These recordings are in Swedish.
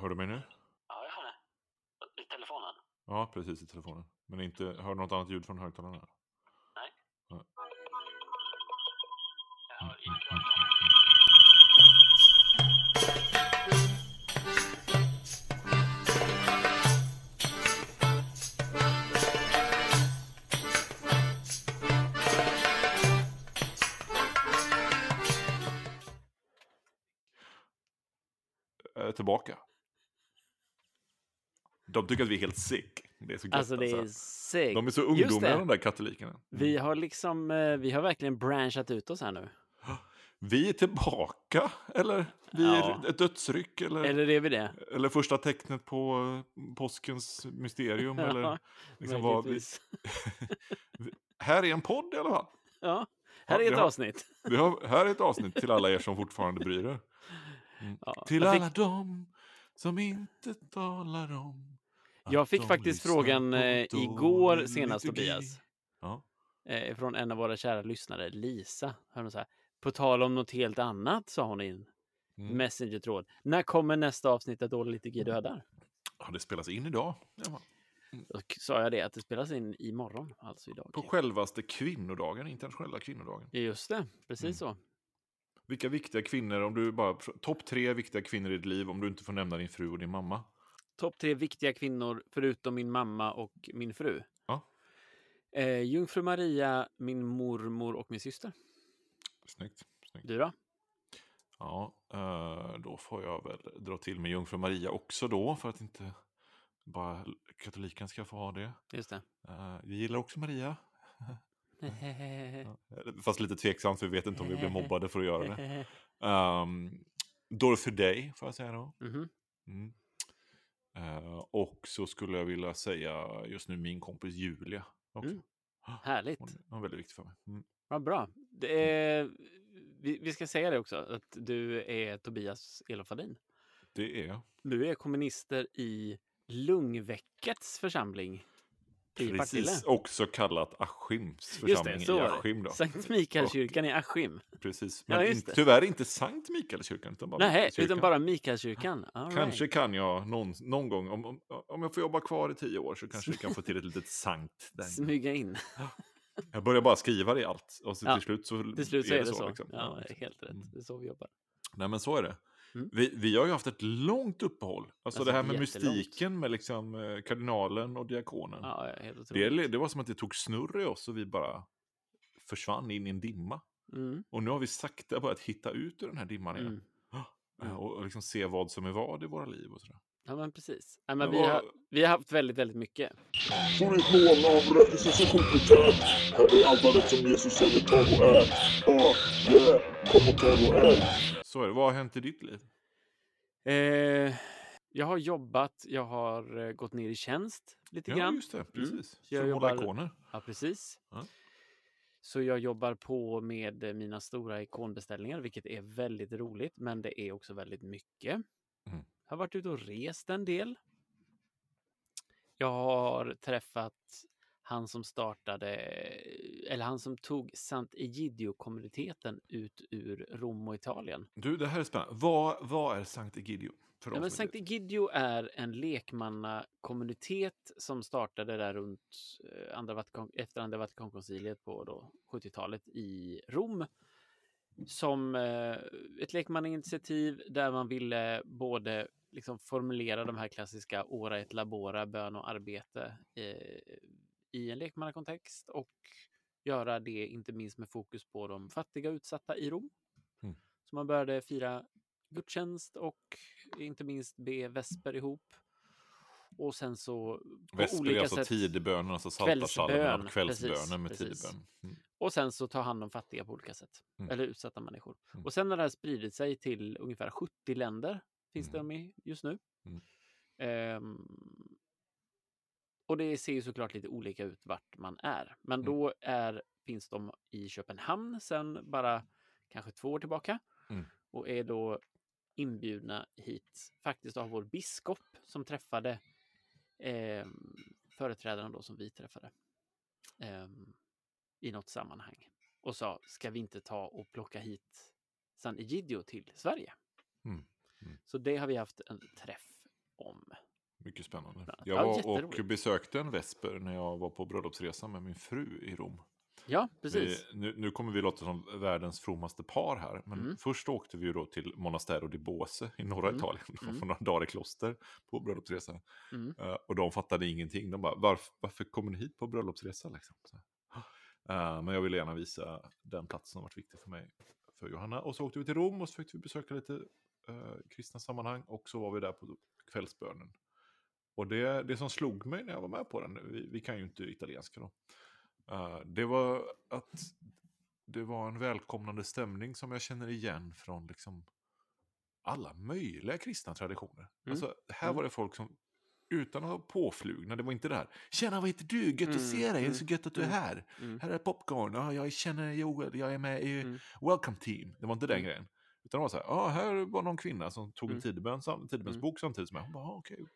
Hör du mig nu? Ja, jag hör det. I telefonen? Ja, precis i telefonen. Men inte, hör du något annat ljud från högtalarna? Nej. Ja. Jag hör inte. Tillbaka. De tycker att vi är helt sick. Det är så gött Alltså det är alltså. sick. De är så ungdomliga de där katolikerna. Vi har liksom, eh, vi har verkligen branchat ut oss här nu. Vi är tillbaka, eller? Vi Ja. är ett dödsryck, eller? Eller, Eller är vi det? första tecknet på eh, påskens mysterium, eller? Liksom vad vi, här är en podd i alla fall. Ja, här är ett avsnitt. Har, här är ett avsnitt till alla er som fortfarande bryr er. Mm. Ja, Till fick- alla dem som inte talar om Jag fick faktiskt frågan eh, igår senast. Tobias. Ja. Eh, från en av våra kära lyssnare, Lisa. Hon så här, på tal om något helt annat, sa hon i en Mm. messengertråd. När kommer nästa avsnitt av Dålig liturgi dödar? ja, det spelas in idag. Ja, Då k- sa jag det, att det spelas in imorgon, alltså idag. på självaste kvinnodagen, internationella kvinnodagen. Just det, precis Mm. så. Vilka viktiga kvinnor, om du bara, topp tre viktiga kvinnor i ditt liv, om du inte får nämna din fru och din mamma. Topp tre viktiga kvinnor, förutom min mamma och min fru. Ja. Eh, Jungfru Maria, min mormor och min syster. Snyggt. snyggt. Du då? Ja, eh, då får jag väl dra till med Jungfru Maria också då, för att inte bara katoliken ska få ha det. Just det. Vi gillar också Maria. Fast lite tveksamt, för vi vet inte om vi blir mobbade för att göra det. Um, Dorothy Day, får jag säga då. Mhm. Mm. Eh, och så skulle jag vilja säga just nu min kompis Julia. Också. Mm. Härligt. Hon, hon är väldigt viktig för mig. Mm. Vad bra. Det är, vi, vi ska säga det också, att du är Tobias Elofadin. Det är jag. Du är kommunister i Lungväckets församling i Partille. Precis, också kallat Askims Just församling det, så i. Askim. Då. Sankt Mikaelskyrkan i Askim. Precis. Ja, Men just in, det. tyvärr inte Sankt Mikaelskyrkan. Utan bara Nej, Mikaelskyrkan. utan bara Mikaelskyrkan. All Kanske right. kan jag någon, någon gång, om, om, om jag får jobba kvar i tio år så kanske vi kan få till ett litet sankt. Där. Smyga in. Jag börjar bara skriva det i allt och så Ja, till slut så, Till slut så är det så. liksom. Ja, Ja, helt rätt. Mm. Det är så vi jobbar. Nej men så är det. Mm. Vi, vi har ju haft ett långt uppehåll. Alltså, Alltså, det här med jättelångt. mystiken med liksom eh, kardinalen och diakonen. Ja, det, otroligt. det var som att det tog snurr i oss och vi bara försvann in i en dimma. Mm, Och nu har vi sakta börjat hitta ut ur den här dimman igen. mm. Eh, Och, och liksom se vad som är vad i våra liv och sådär. Ja, men precis. Ja, men Men vi, vad- har, vi har haft väldigt, väldigt mycket. Får inte låna av rättelse så kompetent. Här är alla rätt som Jesus säger ta och ät. Ah, yeah, kom och ta och ät. Så är det. Vad har hänt i ditt liv? Eh, jag har jobbat, jag har eh, gått ner i tjänst lite Ja, grann. just det. Precis. Så jag För jobbar- ikoner. Ja, precis. Ja. Så jag jobbar på med eh, mina stora ikonbeställningar, vilket är väldigt roligt, men det är också väldigt mycket. Mm. Jag har varit ute och rest en del. Jag har träffat han som startade, eller han som tog Sant'Egidio-kommuniteten ut ur Rom och Italien. Du, det här är spännande. Vad, vad är Sankt Egidio? För Ja, men? Sant'Egidio är en lekmannakommunitet som startade där runt eh, andra Vatikan, efter andra Vatikankonciliet på då 70-talet i Rom. Som eh, ett lekmannainitiativ där man ville både liksom formulera de här klassiska ora et labora, bön och arbete eh, i en lekmannakontext och göra det inte minst med fokus på de fattiga och utsatta i Rom. Mm. Så man började fira gudstjänst och inte minst be vesper ihop. Och sen så Vesper är alltså sätt. tidebönen, alltså saltarsalmen kvällsbönen med tidebön. Mm. Och sen så ta hand om fattiga på olika sätt. Mm. Eller utsatta människor. Mm. Och sen har det här spridit sig till ungefär 70 länder. Finns Mm. det med just nu. Mm. Och det ser ju såklart lite olika ut vart man är. Men Mm. då är, finns de i Köpenhamn sen bara kanske två år tillbaka. Mm. Och är då inbjudna hit faktiskt av vår biskop som träffade eh, företrädarna då som vi träffade ehm, i något sammanhang och sa ska vi inte ta och plocka hit San Egidio till Sverige? Mm. Mm. Så det har vi haft en träff om. Mycket spännande. Ja, Jag var och besökte en vesper när jag var på bröllopsresa med min fru i Rom. Ja, precis. Vi, nu, nu kommer vi låta som världens frommaste par här. Men Mm. först åkte vi då till Monastero di Bose i norra Mm. Italien. Mm. På några dagar i kloster på bröllopsresa. Mm. Eh, och de fattade ingenting. De bara, varför, varför kommer ni hit på bröllopsresa? Liksom? Eh, men jag ville gärna visa den platsen som varit viktig för mig. För Johanna. Och så åkte vi till Rom och så fick vi besöka lite uh, kristna sammanhang. Och så var vi där på kvällsbönen. Och det, det som slog mig när jag var med på den, vi, vi kan ju inte italienska då. Eh, det var att det var en välkomnande stämning som jag känner igen från liksom alla möjliga kristna traditioner. Alltså, här Mm. var det folk som utan att vara påflugna, det var inte det här. Tjena, vad heter du? Gött Mm, att se dig, det är mm, så gött att du är mm, här. Mm. Här är popcorn, ja, jag känner Joel, jag är med i Mm. Welcome Team. Det var inte den Mm. grejen. Utan det var så här, ja, här var någon kvinna som tog en Mm. tidebön, tidebönsbok samtidigt som jag. Hon bara, "Ah, okej, du-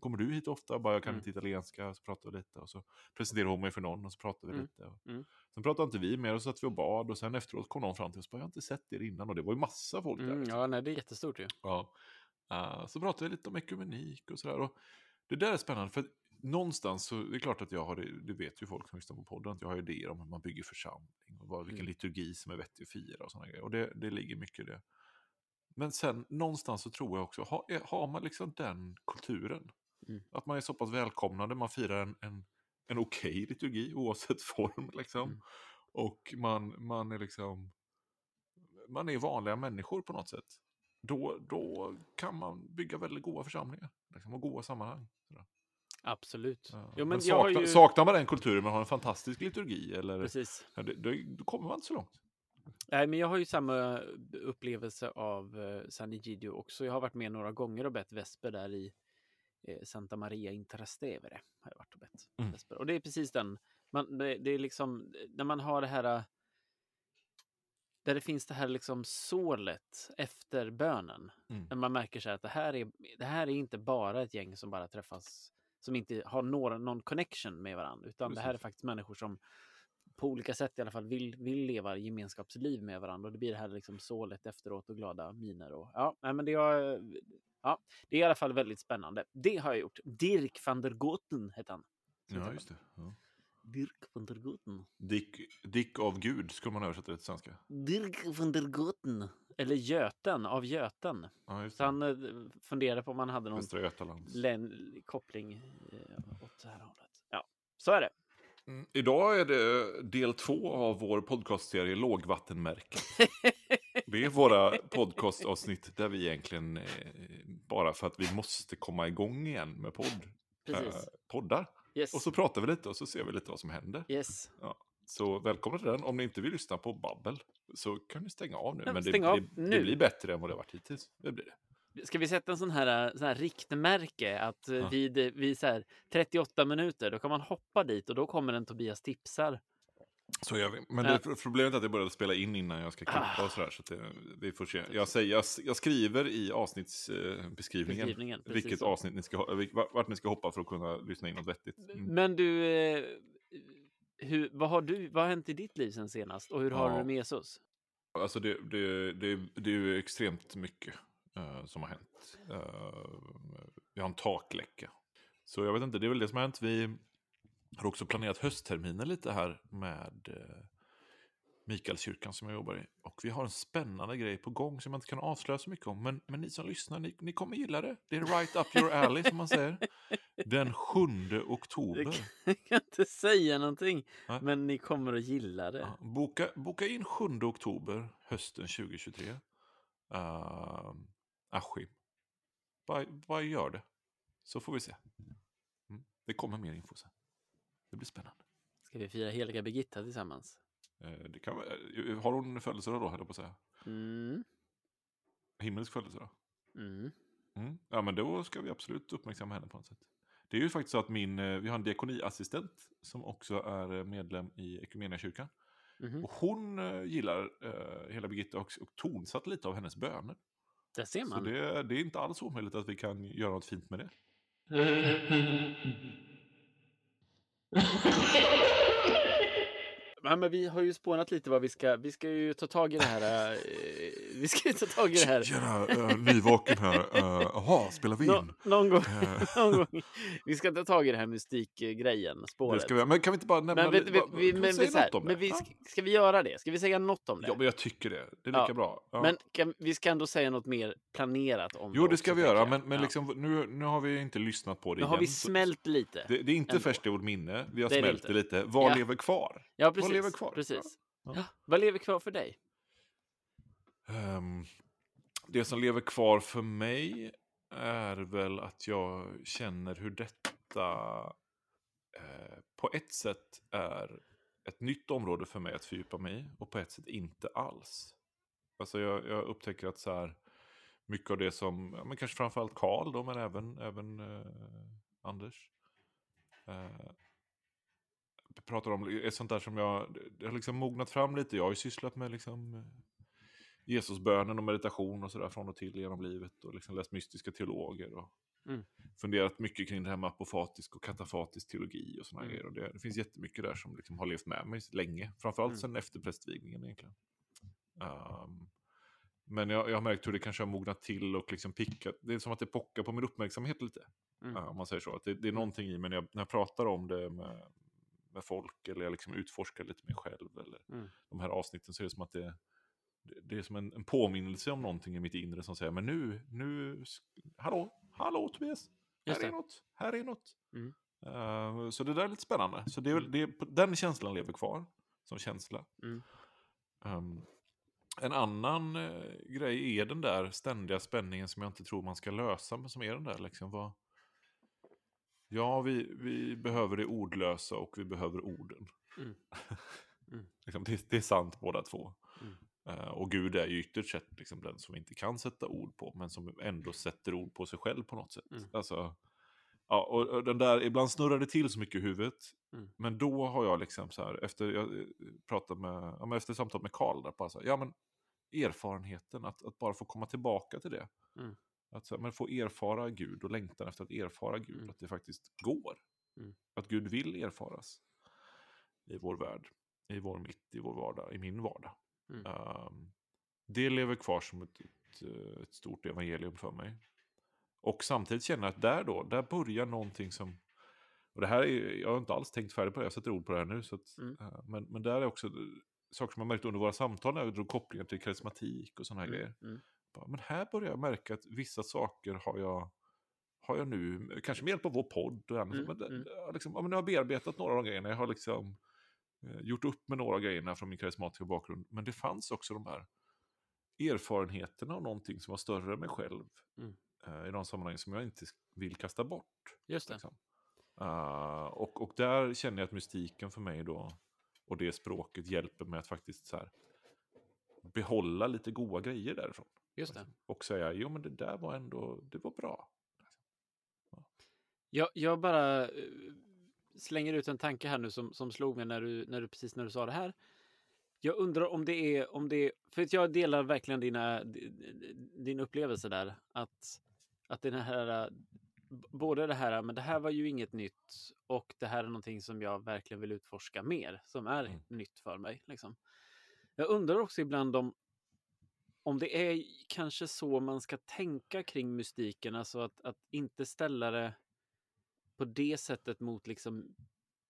kommer du hit ofta? Bara, jag kan Mm. inte italienska, så pratade vi lite. Och så presenterade hon mig för någon och så pratade vi Mm. lite. Och Mm. Sen pratade inte vi mer och så satt vi och bad och sen efteråt kom någon fram till oss och bara, jag har inte sett er innan. Och det var ju massa folk där. Mm, liksom. ja, nej, det är jättestort ju. Ja. Eh, så pratade vi lite om ekumenik och sådär. Och det där är spännande för någonstans så det är klart att jag har, det det vet ju folk som lyssnar på podden, att jag har idéer om hur man bygger församling och vad, vilken Mm. liturgi som är vettig att fira och sådana grejer. Och det, det ligger mycket i det. Men sen någonstans så tror jag också, har, är- har man liksom den kulturen, Mm. att man är så pass välkomnande, man firar en, en, en okej liturgi oavsett form liksom. Mm. Och man, man är liksom, man är vanliga människor på något sätt. Då, då kan man bygga väldigt goda församlingar liksom, och goda sammanhang. Sådär. Absolut. Ja. Jo, men men saknar, ju... saknar man den kulturen men har en fantastisk liturgi, eller, Precis. ja, det, då kommer man inte så långt. Nej, men jag har ju samma upplevelse av eh, San Egidio också. Jag har varit med några gånger och bett vesper där i eh, Santa Maria in Trastevere. Har jag varit och bett Mm. vesper. Och det är precis den. Man, det, det är liksom när man har det här. eh, Där det finns det här liksom sålet efter bönen. Mm. När man märker så här att det här är. Det här är inte bara ett gäng som bara träffas. Som inte har några, någon connection med varandra. Utan det här är Precis. faktiskt människor som på olika sätt i alla fall vill, vill leva gemenskapsliv med varandra. Och det blir det här liksom sålet efteråt och glada miner. Och, ja, men det, har, ja, det är i alla fall väldigt spännande. Det har jag gjort. Dirk van der Goten hette han. Ja, just det. Ja. Dirk van der Goten. Dick, Dick av Gud skulle man översätta det till svenska. Dirk van der Goten. Eller Göten, av Göten. Ja, Så han eh, funderade på om man hade någon län, koppling eh, åt det här hållet. Ja, så är det. Mm. Idag är det del två av vår podcastserie Lågvattenmärket. Det är våra podcastavsnitt där vi egentligen, eh, bara för att vi måste komma igång igen med podd, eh, Precis. poddar. Yes. Och så pratar vi lite och så ser vi lite vad som händer. yes. Så välkomna till den. Om ni inte vill lyssna på babbel så kan ni stänga av nu. Ja, Men det, det, nu. det blir bättre än vad det har varit hittills. Det blir det. Ska vi sätta en sån här, sån här riktmärke att eh, Ja. vid, vid så här 38 minuter då kan man hoppa dit och då kommer en Tobias tipsar. Så gör vi. Men Ja. det, problemet är att jag började spela in innan jag ska klippa Ah. och sådär. Så det, vi får se. Jag, säger, jag, jag skriver i avsnittsbeskrivningen Beskrivningen, vilket så. avsnitt ni ska, vart ni ska hoppa för att kunna lyssna in något vettigt. Mm. Men du, eh, hur, vad, har du, vad har hänt i ditt liv sen senast och hur har Ja. du det med Jesus? Alltså det, det, det, det är ju extremt mycket eh, som har hänt. Uh, vi har en takläcka. Så jag vet inte, det är väl det som har hänt. Vi har också planerat höstterminen lite här med uh, Mikaelskyrkan som jag jobbar i. Och vi har en spännande grej på gång som jag inte kan avslöja så mycket om. Men, men ni som lyssnar, ni, ni kommer gilla det. Det är right up your alley som man säger. Den 7 oktober. Jag kan inte säga någonting, Nej. men ni kommer att gilla det. Ja, boka, boka in 7 oktober hösten 2023. Uh, Askim. Bara, bara gör det. Så får vi se. Mm. Det kommer mer info sen. Det blir spännande. Ska vi fira heliga Birgitta tillsammans? Eh, det kan, eh, har hon födelsedag då, höll jag på att säga? Mm. Himmelsk födelsedag? Mm. Mm. Ja, men då ska vi absolut uppmärksamma henne på något sätt. Det är ju faktiskt så att min, eh, vi har en diakoniassistent som också är medlem i Equmeniakyrkan. Mhm. Och hon gillar eh, hela Birgitta och, och tonsatt lite av hennes böner. Där ser Så man. det, det är inte alls omöjligt att vi kan göra något fint med det. Ja, men vi har ju spånat lite vad vi ska, vi ska ju ta tag i det här. eh, vi ska ju ta tag i det här. Tjena, uh, nyvaken här. Eh, Jaha, spelar vi Nå, in? någon, gång, någon gång. Vi ska ta tag i det här mystikgrejen, det spåret. ska vi, men kan vi inte bara nämna men, vi, vi, vad- vi, men, säga vi, här, men det? vi, ska, ska vi göra det? Ska vi säga något om det? Ja, men jag tycker det. Det är lika Ja. bra. Ja. Men kan, vi ska ändå säga något mer planerat om jo, det också, ska vi tänker göra. Men, men liksom, nu, nu har vi inte lyssnat på det Nu har igen. vi så- smält lite. Det, det är inte färskt i vårt minne. Vi har Det det smält det lite. Vad lever kvar? ja, precis. Lever kvar? precis. Ja. Ja. Vad lever kvar för dig? Ehm, det som lever kvar för mig är väl att jag känner hur detta eh, på ett sätt är ett nytt område för mig att fördjupa mig i och på ett sätt inte alls. Alltså jag, jag upptäcker att så här mycket av det som, ja, men kanske framförallt Karl då, men även, även eh, Anders. Eh, pratar om är sånt där som jag, det har liksom mognat fram lite. Jag har ju sysslat med liksom eh, Jesusbönen och meditation och sådär från och till genom livet och liksom läst mystiska teologer och Mm. funderat mycket kring det här med apofatisk och katafatisk teologi och sådana Mm. grejer. Och det, det finns jättemycket där som liksom har levt med mig länge, framförallt Mm. sen efter prästvigningen egentligen. Ehm, men jag, jag har märkt hur det kanske har mognat till och liksom pickat. Det är som att det pockar på min uppmärksamhet lite. Mm. Ja, om man säger så. Att det, det är någonting i mig när jag, när jag pratar om det med, med folk eller jag liksom utforskar lite mig själv. Eller Mm. de här avsnitten så är det som att det, det, är som en, en påminnelse om någonting i mitt inre som säger men nu, nu, hallå, hallå Tobias, här är något, här är något. Mm. Eh, så det där är lite spännande. Så det, är väl- det, den känslan lever kvar som känsla. Mm. Ehm, en annan eh, grej är den där ständiga spänningen som jag inte tror man ska lösa, men som är den där liksom. Vad... Ja, vi, vi behöver det ordlösa och vi behöver orden. Mm. Mm. liksom, det, det är sant båda två. Mm. Eh, och Gud är ju ytterst sett liksom den som inte kan sätta ord på, men som ändå sätter ord på sig själv på något sätt. Mm. Alltså, ja, och, och den där, ibland snurrar det till så mycket i huvudet. Mm. Men då har jag liksom så här, efter jag eh, pratat med, ja, men efter samtal med Karl där, bara så här, ja men erfarenheten, att, att bara få komma tillbaka till det. Mm. Att här, men få erfara Gud och längtan efter att erfara Gud, Mm. att det faktiskt går. Mm. Att Gud vill erfaras i vår värld, i vår mitt, i vår vardag, i min vardag. Mm. Ehm, det lever kvar som ett, ett, ett stort evangelium för mig. Och samtidigt känner jag att där då, där börjar någonting som... Och det här är, jag har inte alls tänkt färdigt på det, jag sätter ord på det här nu. Så att, Mm. eh, men, men där är också saker som jag märkt under våra samtal, när jag drog kopplingar till karismatik och sådana här grejer. Bara, Men här börjar jag märka att vissa saker har jag, har jag nu, kanske med hjälp av vår podd och annat, Mm, men, mm. jag har liksom, ja, men jag har bearbetat några av de grejerna. Jag har liksom eh, gjort upp med några av grejerna från min karismatiska bakgrund. Men det fanns också de här erfarenheterna av någonting som var större än mig själv. Mm. eh, I de sammanhang som jag inte vill kasta bort. Just det. Liksom. Eh, och, och där känner jag att mystiken för mig då, och det språket hjälper mig att faktiskt så här, behålla lite goda grejer därifrån. Just det. Och säga, jo men det där var ändå, det var bra. Jag, jag bara eh, slänger ut en tanke här nu som, som slog mig när du, när du, precis när du sa det här. Jag undrar om det är, om det är, för att jag delar verkligen dina, di- din upplevelse där, att, att den här, b- både det här, men det här var ju inget nytt och det här är någonting som jag verkligen vill utforska mer, som är Mm. nytt för mig. Liksom. Jag undrar också ibland om, om det är kanske så man ska tänka kring mystiken, alltså att, att inte ställa det på det sättet mot liksom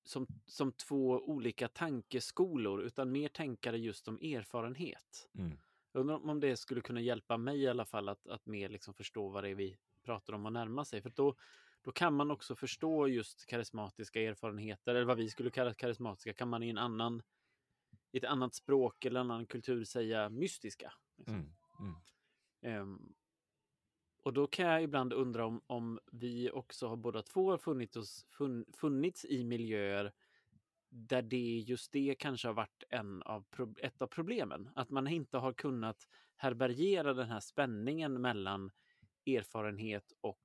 som, som två olika tankeskolor, utan mer tänka det just som erfarenhet. Mm. Jag undrar om det skulle kunna hjälpa mig i alla fall att, att mer liksom förstå vad det är vi pratar om och närma sig. För då, då kan man också förstå just karismatiska erfarenheter, eller vad vi skulle kalla karismatiska, kan man i en annan i ett annat språk eller annan kultur säga mystiska. Liksom. Mm. Mm. Ehm, och då kan jag ibland undra om, om vi också har båda två funnits, oss, fun, funnits i miljöer där det just det kanske har varit en av, ett av problemen. Att man inte har kunnat härbärgera den här spänningen mellan erfarenhet och,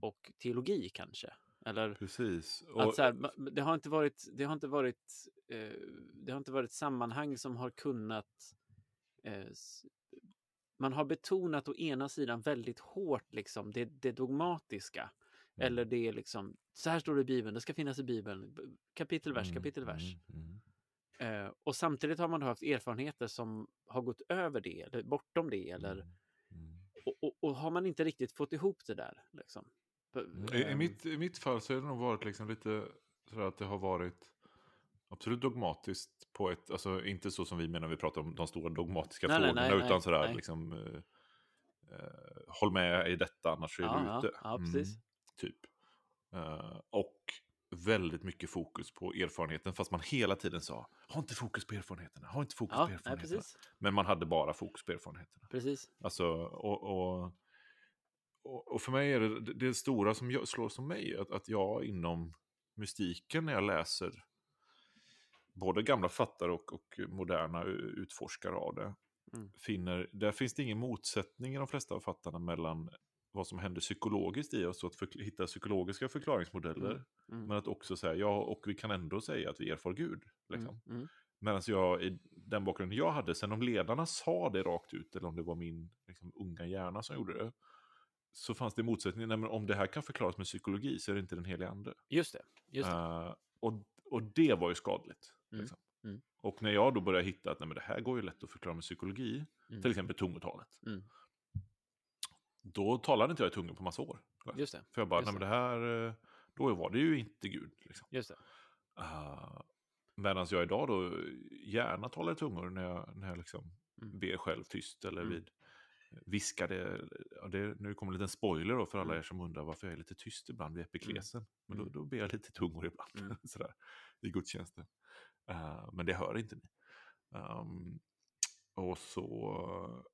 och teologi kanske. Eller Precis. att så här, det har inte varit, det har inte varit, eh, det har inte varit sammanhang som har kunnat man har betonat å ena sidan väldigt hårt liksom det, det dogmatiska. Mm. Eller det är liksom, så här står det i Bibeln, det ska finnas i Bibeln. Kapitelvers, Mm, kapitelvers. mm, mm. Eh, och samtidigt har man haft erfarenheter som har gått över det eller bortom det. Eller, Mm. Mm. och, och, och har man inte riktigt fått ihop det där. Liksom. I, i, ehm, mitt, I mitt fall så har det nog varit liksom lite sådär att det har varit absolut dogmatiskt på ett, alltså inte så som vi menar när vi pratar om de stora dogmatiska Nej, frågorna, nej, utan nej, sådär nej. liksom eh, eh, håll med i detta annars är Ja, du ute. ja, precis. typ. Eh, och väldigt mycket fokus på erfarenheten, fast man hela tiden sa ha inte fokus på erfarenheterna, ha inte fokus ja, på erfarenheterna. Men man hade bara fokus på erfarenheterna. precis. Alltså, och, och, och, för mig är det det, det stora som jag, slår som mig, att, att jag inom mystiken när jag läser både gamla fattare och, och moderna utforskare av det, Mm. finner, där finns det ingen motsättning i de flesta av fattarna mellan vad som händer psykologiskt i oss och att förk- hitta psykologiska förklaringsmodeller. Mm, mm. Men att också säga, ja, och vi kan ändå säga att vi erfar Gud. Liksom. Mm, mm. Medan jag, i den bakgrunden jag hade, sen om ledarna sa det rakt ut, eller om det var min liksom, unga hjärna som gjorde det, så fanns det motsättningar. Nej, men om det här kan förklaras med psykologi så är det inte den heliga ande. Just det. Just det. Eh, och, och det var ju skadligt. Mm, Liksom. mm. Och när jag då började hitta att nej, men det här går ju lätt att förklara med psykologi, Mm. till exempel tungotalet, Mm. då talade inte jag i tungor på massa år. Just det. För jag bara, nej men det här, eh, då var det ju inte Gud. Liksom. Just det. Uh, Medan jag idag då gärna talar i tungor när jag, när jag liksom Mm. ber själv tyst eller Mm. vid viskade. Ja, det, nu kommer en liten spoiler då för alla Mm. er som undrar varför jag är lite tyst ibland vid epiklesen. Men då, Mm. då ber jag lite tungor ibland Mm. sådär, i gudstjänsten. Uh, men det hör inte ni. Um, och så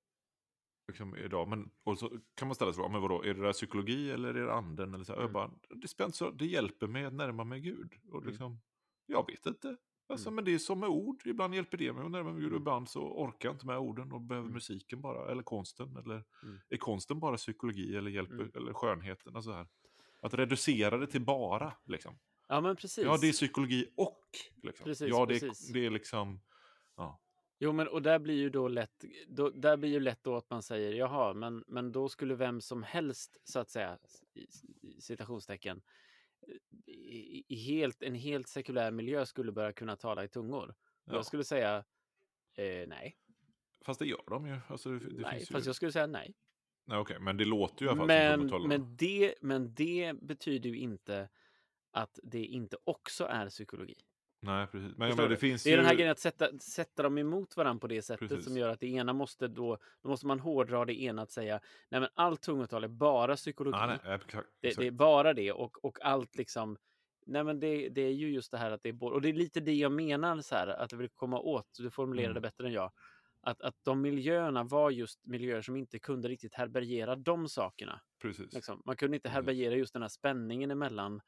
liksom idag, men och så kan man ställa sig frågan, men vadå, är det där psykologi eller är det anden? Eller så här, Mm. bara, det, spelar det hjälper mig att närma mig Gud. Och Mm. liksom, jag vet inte. Alltså, Mm. Men det är som med ord, ibland hjälper det mig att närma mig Gud och Mm. ibland så orkar jag inte med orden och behöver Mm. musiken bara, eller konsten. Eller Mm. är konsten bara psykologi eller hjälper, eller skönheten? Alltså här. Att reducera det till bara, liksom. Ja, men precis. Ja, det är psykologi och. Liksom. Precis, ja, det är, precis. det är liksom, ja. Jo, men och där blir ju då lätt, då, där blir ju lätt då att man säger jaha, men, men då skulle vem som helst så att säga, citationstecken, i, i helt, en helt sekulär miljö skulle börja kunna tala i tungor. ja. Jag skulle säga eh, nej, Fast det gör de ju. Alltså, det, det nej, finns fast ju... jag skulle säga nej. Nej, okej, men det låter ju i alla fall Men, som men, det, men det betyder ju inte att det inte också är psykologi. Nej, precis. Men, men det finns Det är ju... den här grejen att sätta, sätta dem emot varandra på det sättet Precis. som gör att det ena måste då, då måste man hårdra det ena att säga, nej men allt tungotal är bara psykologi. Nej, nej, exakt, det, det är bara det och, och allt liksom, nej men det, det är ju just det här att det är både, och det är lite det jag menar så här, att jag vill komma åt, du formulerar det Mm. bättre än jag, att, att de miljöerna var just miljöer som inte kunde riktigt härbärgera de sakerna. Precis. Liksom. Man kunde inte härbärgera just den här spänningen emellan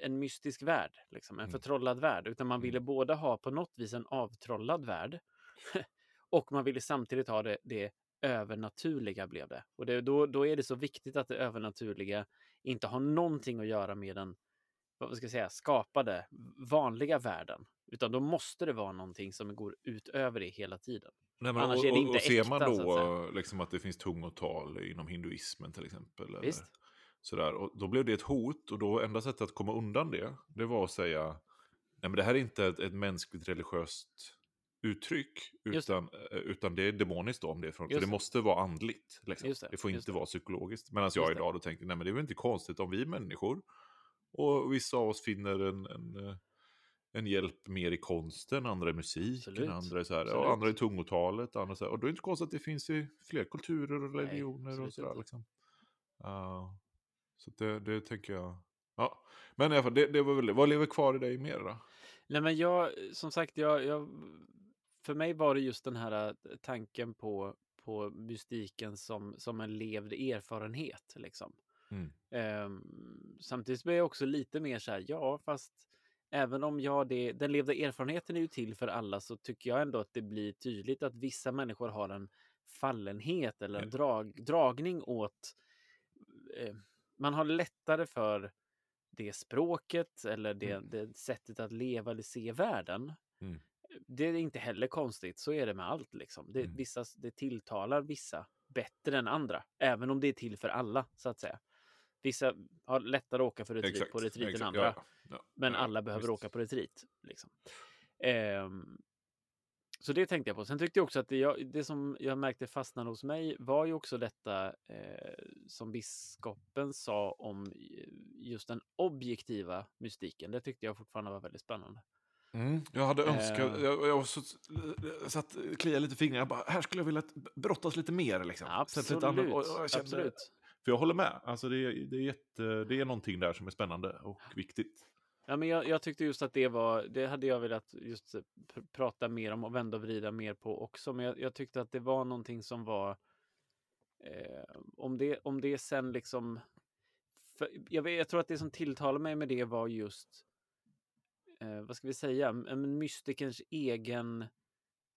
en mystisk värld, liksom, en Mm. förtrollad värld, utan man Mm. ville både ha på något vis en avtrollad värld och man ville samtidigt ha det, det övernaturliga blev det. Och det, då, då är det så viktigt att det övernaturliga inte har någonting att göra med den vad ska jag säga, skapade vanliga världen. Utan då måste det vara någonting som går utöver det hela tiden. Nej, men, Annars och, är det och- inte och ser äkta, man så att då liksom att det finns tungotal inom hinduismen till exempel. Eller Visst. Sådär, och då blev det ett hot och då enda sättet att komma undan det, det var att säga nej men det här är inte ett, ett mänskligt religiöst uttryck, Just det. utan, eh, utan det är demoniskt då om det är från, för det måste vara andligt. Liksom. Det, Det, får inte det. vara psykologiskt. Medan jag idag då tänkte, nej men det är väl inte konstigt om vi är människor och vissa av oss finner en, en, eh, en hjälp mer i konsten, andra i musiken, Absolut, andra så här, och andra i tungotalet. Andra så här, och då är det inte konstigt att det finns i fler kulturer och Nej, religioner och absolut sådär. Liksom. Ja, så det, det tänker jag. Ja, men i alla fall, det, det var väl. Vad lever kvar i dig mer då? Nej, men jag, som sagt, jag, jag, för mig var det just den här eh, tanken på, på mystiken som, som en levd erfarenhet. Liksom. Mm. Ehm, samtidigt blir jag också lite mer så här, ja, fast även om jag det, den levda erfarenheten är ju till för alla så tycker jag ändå att det blir tydligt att vissa människor har en fallenhet eller en drag, dragning åt... Eh, man har lättare för det språket eller det, Mm. det sättet att leva eller se världen. Mm. Det är inte heller konstigt, så är det med allt. Liksom. Det, Mm. vissa, det tilltalar vissa bättre än andra, även om det är till för alla, så att säga. Vissa har lättare att åka för retreat, på retreat än andra, ja, ja, men Ja, alla behöver visst. åka på retreat. Liksom. Ehm, så det tänkte jag på. Sen tyckte jag också att det, jag, det som jag märkte fastnade hos mig var ju också detta eh, som biskopen sa om just den objektiva mystiken. Det tyckte jag fortfarande var väldigt spännande. Mm, jag hade önskat, Eh. jag, jag så, satt, kliade lite i fingrarna, jag bara, här skulle jag vilja brottas lite mer. Liksom. Sätta lite Absolut. andra- och- och jag kände- absolut. För jag håller med, alltså det, det, är jätte, det är någonting där som är spännande och viktigt. Ja, men jag, jag tyckte just att det var, det hade jag velat just pr- prata mer om och vända och vrida mer på också. Men jag, jag tyckte att det var någonting som var, eh, om, det, om det sen liksom, jag, jag tror att det som tilltalade mig med det var just, eh, vad ska vi säga, mystikerns egen,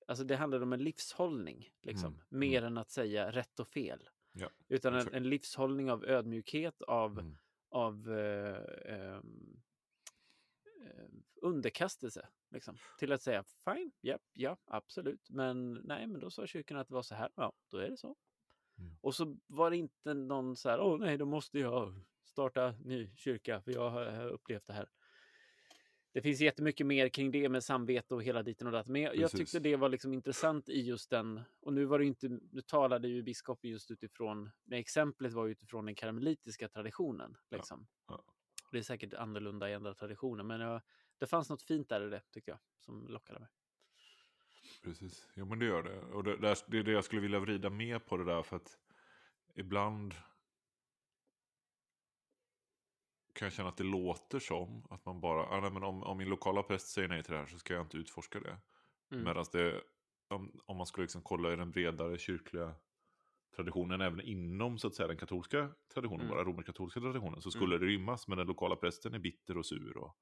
alltså det handlade om en livshållning, liksom, Mm, mer än att säga rätt och fel. Ja, Utan en, en livshållning av ödmjukhet, av Mm. av eh, ehm, eh, underkastelse. Liksom, till att säga fine, ja, ja, absolut. Men nej, men då sa kyrkan att det var så här. Ja, då är det så. Mm. Och så var det inte någon så här, åh nej, då måste jag starta ny kyrka för jag har, upplevt det här. Det finns jättemycket mer kring det med samvete och hela diten och datten. Men jag, jag tyckte det var liksom intressant i just den. Och nu var det inte, nu talade ju biskopen just utifrån, med exemplet var utifrån den karmelitiska traditionen. Liksom. ja. Det är säkert annorlunda i andra traditioner, men jag, det fanns något fint där i det tyckte jag, som lockade mig. Precis, jo men det gör det. Och det, det är det jag skulle vilja vrida mer på det där för att ibland kan jag känna att det låter som att man bara, ah, nej, men om, om min lokala präst säger nej till det här så ska jag inte utforska det. Mm. Medan det, om, om man skulle liksom kolla i den bredare kyrkliga traditionen, även inom så att säga den katolska traditionen, Mm. bara romerkatolska traditionen, så skulle det rymmas, men den lokala prästen är bitter och sur. Och,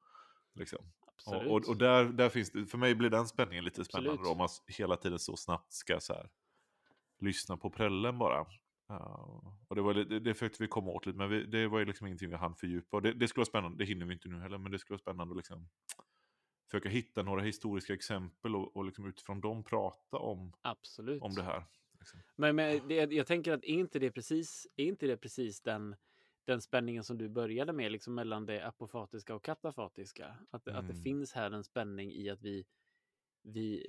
liksom. Och, och, och där, där finns det, för mig blir den spänningen lite spännande Absolut. då, om man hela tiden så snabbt ska så här, lyssna på prällen bara. Ja, och det, var, det, det försökte vi komma åt lite, men vi, det var ju liksom ingenting vi hann fördjupa. Och det, det skulle vara spännande, det hinner vi inte nu heller, men det skulle vara spännande att liksom försöka hitta några historiska exempel och, och liksom utifrån dem prata om, Absolut. om det här. Liksom. Men, men det, jag tänker att är inte det precis, är inte det precis den, den spänningen som du började med, liksom mellan det apofatiska och katafatiska? Att, att det Mm. finns här en spänning i att vi, vi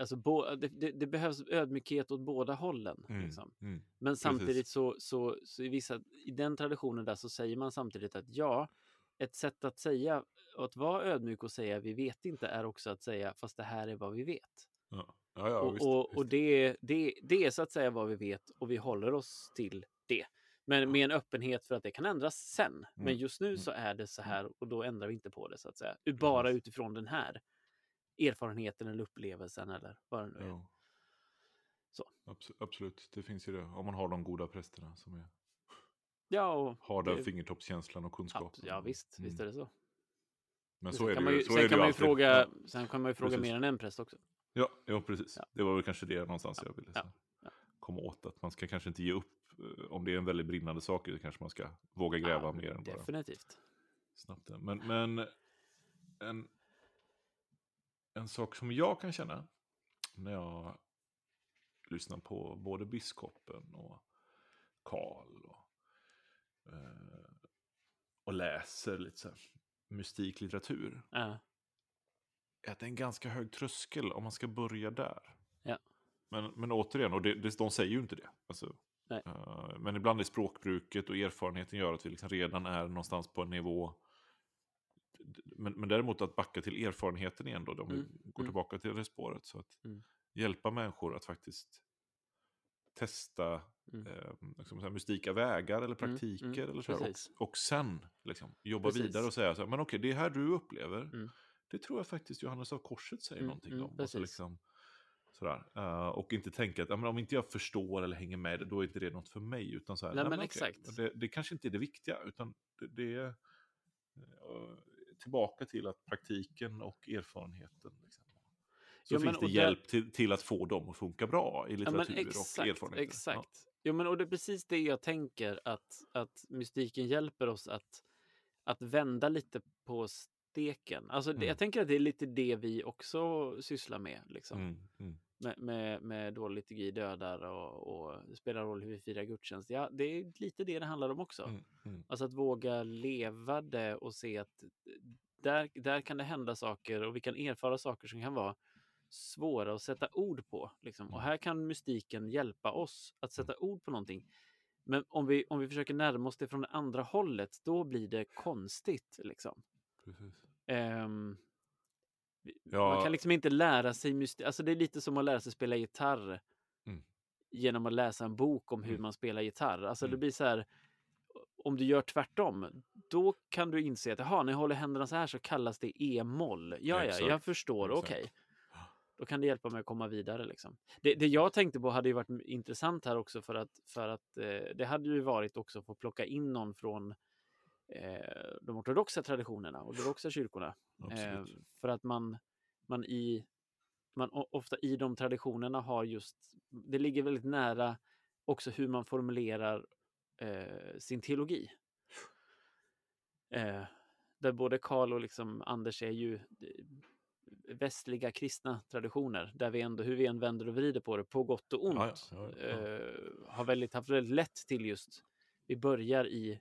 alltså bo, det, det, det behövs ödmjukhet åt båda hållen. Mm, Liksom. mm, Men samtidigt så, så, så i, vissa, i den traditionen där så säger man samtidigt att ja, ett sätt att säga, att vara ödmjuk och säga vi vet inte är också att säga fast det här är vad vi vet. Ja, ja, ja och visst, och, och det, det, det är så att säga vad vi vet och vi håller oss till det. Men med en öppenhet för att det kan ändras sen. Men Mm, just nu mm. så är det så här och då ändrar vi inte på det så att säga. Bara Precis. utifrån den här erfarenheten eller upplevelsen eller vad det nu är. Ja. Så. Abs- absolut, det finns ju det. Om man har de goda prästerna som är, Ja, och har den Det- fingertoppskänslan och kunskapen. ja visst, Mm. visst är det så. Men så är kan det man ju. sen kan man ju fråga, sen kan man ju fråga Precis. mer än en präst också. Ja, ja, precis. Ja. Det var väl kanske det någonstans jag ville Ja, så, ja. komma åt. Att man ska kanske inte ge upp. eh, Om det är en väldigt brinnande sak så kanske man ska våga gräva mer än bara Definitivt. snabbt. Men, men en, en sak som jag kan känna när jag lyssnar på både biskopen och Karl och, eh, och läser lite så här mystiklitteratur. Ja, är att det är en ganska hög tröskel om man ska börja där. Ja. Men, men återigen, och det, det, de säger ju inte det. Alltså, eh, men ibland är språkbruket och erfarenheten gör att vi liksom redan är någonstans på en nivå. Men, men däremot att backa till erfarenheten igen då, om vi Mm, går mm. tillbaka till det spåret. Så att Mm. hjälpa människor att faktiskt testa Mm. eh, liksom här, mystika vägar eller Mm, praktiker. mm, eller så och, och sen liksom, jobba Precis. vidare och säga så här, men okej, det här du upplever, Mm. Det tror jag faktiskt Johannes av Korset säger Mm, någonting mm, om. Och, så precis. liksom, sådär. Eh, och inte tänka att ja, men om inte jag förstår eller hänger med, då är inte det något för mig. Utan så här, Nej, men okej, exakt. Det, det kanske inte är det viktiga, utan det, det är eh, tillbaka till att praktiken och erfarenheten. Liksom. Så Ja, men finns det och där- hjälp till, till att få dem att funka bra i Ja, litteratur men och exakt, erfarenheter. exakt. Jo, men och det är precis det jag tänker att, att mystiken hjälper oss att, att vända lite på steken. Alltså, Mm. jag tänker att det är lite det vi också sysslar med. Liksom. Mm, mm, Med, med, med då liturgi dödar och, och spelar roll hur vi firar gudstjänst. Ja, det är lite det det handlar om också. mm, mm. Alltså att våga leva det och se att där, där kan det hända saker och vi kan erfara saker som kan vara svåra att sätta ord på. Liksom. Och Mm. här kan mystiken hjälpa oss att sätta ord på någonting. Men om vi, om vi försöker närma oss det från det andra hållet, då blir det konstigt. Liksom. Precis. Vi- Ja. Man kan liksom inte lära sig mystik. Alltså det är lite som att lära sig spela gitarr Mm. genom att läsa en bok om hur Mm. man spelar gitarr. Alltså det Mm. blir så här, om du gör tvärtom, då kan du inse att jaha, när jag håller händerna så här så kallas det e-moll. Ja, ja, jag förstår, okej. Då kan det hjälpa mig att komma vidare. Liksom. Det, det jag tänkte på hade ju varit intressant här också för att, för att eh, det hade ju varit också att få plocka in någon från de ortodoxa traditionerna, ortodoxa kyrkorna. Eh, för att man, man, i, man ofta i de traditionerna har just, det ligger väldigt nära också hur man formulerar eh, sin teologi. Eh, där både Karl och liksom Anders är ju eh, västliga kristna traditioner, där vi ändå, hur vi än vänder och vrider på det, på gott och ont, ja, ja, ja. Eh, har väldigt, haft väldigt lätt till just, vi börjar i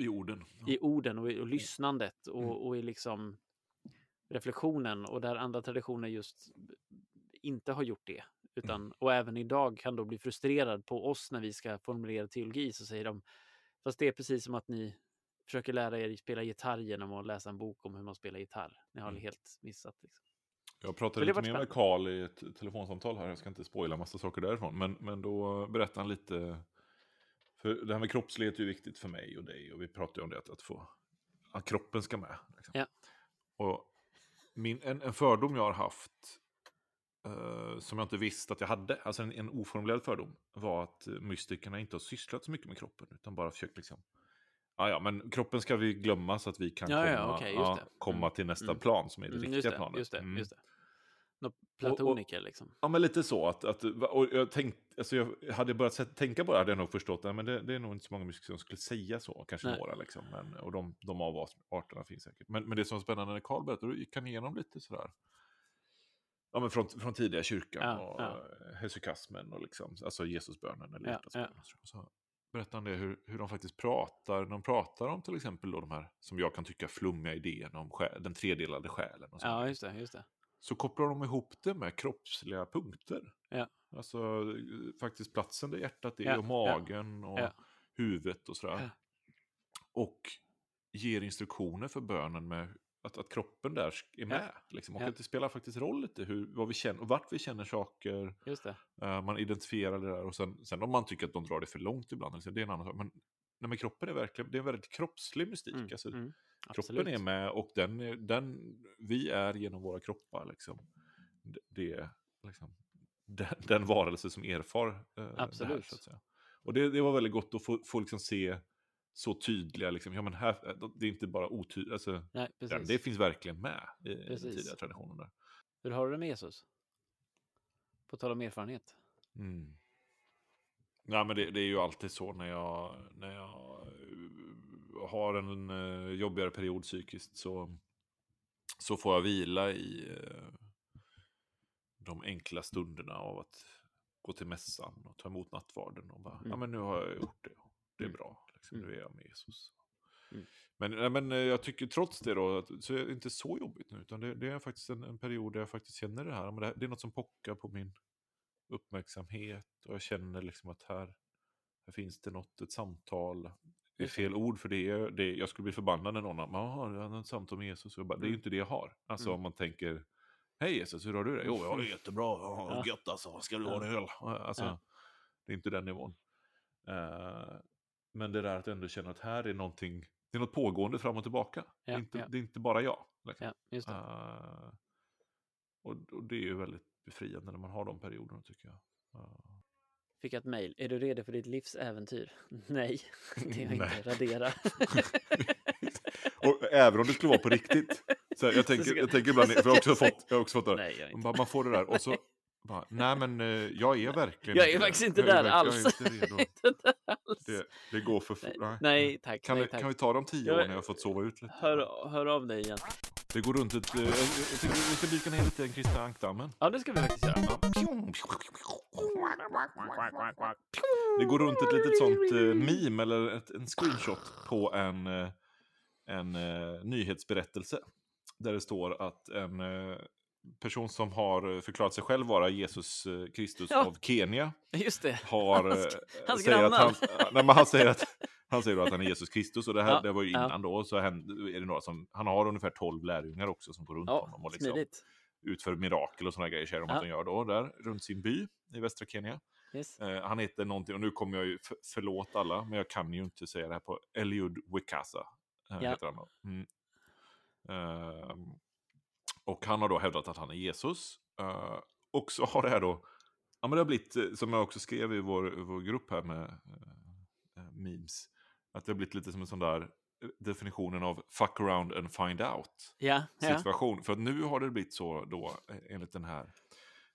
I orden. i orden och, i, och lyssnandet och, Mm. och i liksom reflektionen och där andra traditioner just inte har gjort det. Utan, Mm. Och även idag kan då bli frustrerad på oss när vi ska formulera teologi så säger de fast det är precis som att ni försöker lära er spela gitarr genom att läsa en bok om hur man spelar gitarr. Ni har Mm. helt missat. Liksom. Jag pratade lite mer med Karl i ett telefonsamtal här, jag ska inte spoila massa saker därifrån, men, men då berättade han lite, för det här med kroppslighet är ju viktigt för mig och dig, och vi pratade ju om det, att, att få, att kroppen ska med. Liksom. Ja. Och min, en, en fördom jag har haft, eh, som jag inte visste att jag hade, alltså en, en oformulerad fördom, var att eh, mystikerna inte har sysslat så mycket med kroppen, utan bara försökt liksom, ja ja, men kroppen ska vi glömma så att vi kan Ja, komma, ja, det. komma Mm, till nästa mm. plan som är det Mm, riktiga just det, planet. just det, Mm. just det. Nå, platoniker liksom. Ja, men lite så. Att, att, och jag, tänkt, alltså jag hade börjat tänka på det hade jag nog förstått. Nej, men det, det är nog inte så många musiker som skulle säga så. Kanske Nej. några liksom. Men, och de, de avarterna finns säkert. Men, men det som var spännande när Karl berättade, då gick han igenom lite sådär. Ja, men från, från tidiga kyrkan Ja, och ja. hesychasmen och liksom, alltså Jesusbönen eller Ja. Så berättade han det hur, hur de faktiskt pratar, de pratar om till exempel då de här, som jag kan tycka, flummiga idéerna om själ, den tredelade själen. Och sånt. Ja, just det. Just det. Så kopplar de ihop det med kroppsliga punkter. Ja. Alltså faktiskt platsen där hjärtat är Ja, och magen och ja. huvudet och sådär. Och ger instruktioner för bönen med att, att kroppen där är med. Liksom. Och att det spelar faktiskt roll lite hur, vad vi känner, och vart vi känner saker. Eh, man identifierar det där och sen, sen om man tycker att de drar det för långt ibland, liksom, det är en annan sak. Men, nej, men kroppen är verkligen, det är en väldigt kroppslig mystik. Mm, Alltså, mm, Kroppen absolut. är med och den, den, vi är genom våra kroppar liksom, det, det, liksom den, den varelse som erfar eh, det här. Absolut. Så att säga. Och det, det var väldigt gott att få, få liksom se så tydliga, liksom, ja men här, det är inte bara otydligt, alltså, Nej, precis. det finns verkligen med i, i den tidiga traditionen där. Hur har du det med Jesus? På tal om erfarenhet. Mm. Ja, men det, det är ju alltid så när jag, när jag eh, har en uh, jobbigare period psykiskt så, så får jag vila i eh, de enkla stunderna av att gå till mässan och ta emot nattvarden och bara, Mm. ja men nu har jag gjort det. Det är Mm. bra, liksom, Mm. nu är jag med Jesus. Mm. Men, nej, men eh, jag tycker trots det då, så är det inte så jobbigt nu, utan det, det är faktiskt en, en period där jag faktiskt känner det här, men det, det är något som pockar på min uppmärksamhet och jag känner liksom att här, här finns det något, ett samtal. Det är fel ord för det, är, det jag skulle bli förbannad när någon har, han har ett samtal med Jesus. Jag bara, Det är ju Mm. inte det jag har. Alltså Mm. om man tänker, hej Jesus, hur har du det? Jo, jag har det jättebra, ja, Ja. gött alltså, ska du ha Ja. en öl? Alltså, Ja. det är inte den nivån. Eh, men det där att ändå känna att här är någonting, det är något pågående fram och tillbaka. det, är Ja, inte, ja. det är inte bara jag. Liksom. Ja, det. Eh, och, och det är ju väldigt befriande när man har de perioderna tycker jag. Eh, Fick jag ett mejl. Är du redo för ditt livs äventyr? Nej, det är jag inte. Radera. och även om det skulle vara på riktigt. Så här, jag, tänker, jag tänker ibland, för jag har också fått, jag har också fått det. Nej, Man, inte. bara, man får det där och så, bara, nej men eh, jag är verkligen Jag är faktiskt inte där alls. Det, det går för fort. Nej, nej, tack. Kan, nej, vi, tack. kan vi ta de tio åren när jag fått sova ut lite? Hör, hör av dig igen. Det går runt ett... eh, Jag, jag tycker vi ska dyka ner lite i den kristna ankdammen. Ja, det ska vi faktiskt göra. Ja. Det går runt ett litet sånt eh, meme eller ett, en screenshot på en, eh, en eh, nyhetsberättelse där det står att en eh, person som har förklarat sig själv vara Jesus eh, Kristus Ja. av Kenya Just det. har... Hans- eh, hans säger att grannar. han, nej, men han säger att han säger att han är Jesus Kristus och det här Ja, det var ju ja. innan då. Så händer, är det några som, han har ungefär 12 lärjungar också som går runt honom Ja, och liksom smidigt. utför mirakel och sådana grejer säger de Ja. att de gör då där runt sin by i västra Kenya. Yes. Eh, han heter någonting, och nu kommer jag ju, för, förlåt alla, men jag kan ju inte säga det här på Eliud Wikasa. Eh, Ja. heter han då. Mm. Ehm, och han har då hävdat att han är Jesus. Eh, och så har det här då, ja men det har blivit, eh, som jag också skrev i vår, vår grupp här med eh, memes, att det har blivit lite som en sån där definitionen av fuck around and find out Ja, ja. situation. För att nu har det blivit så då, enligt den här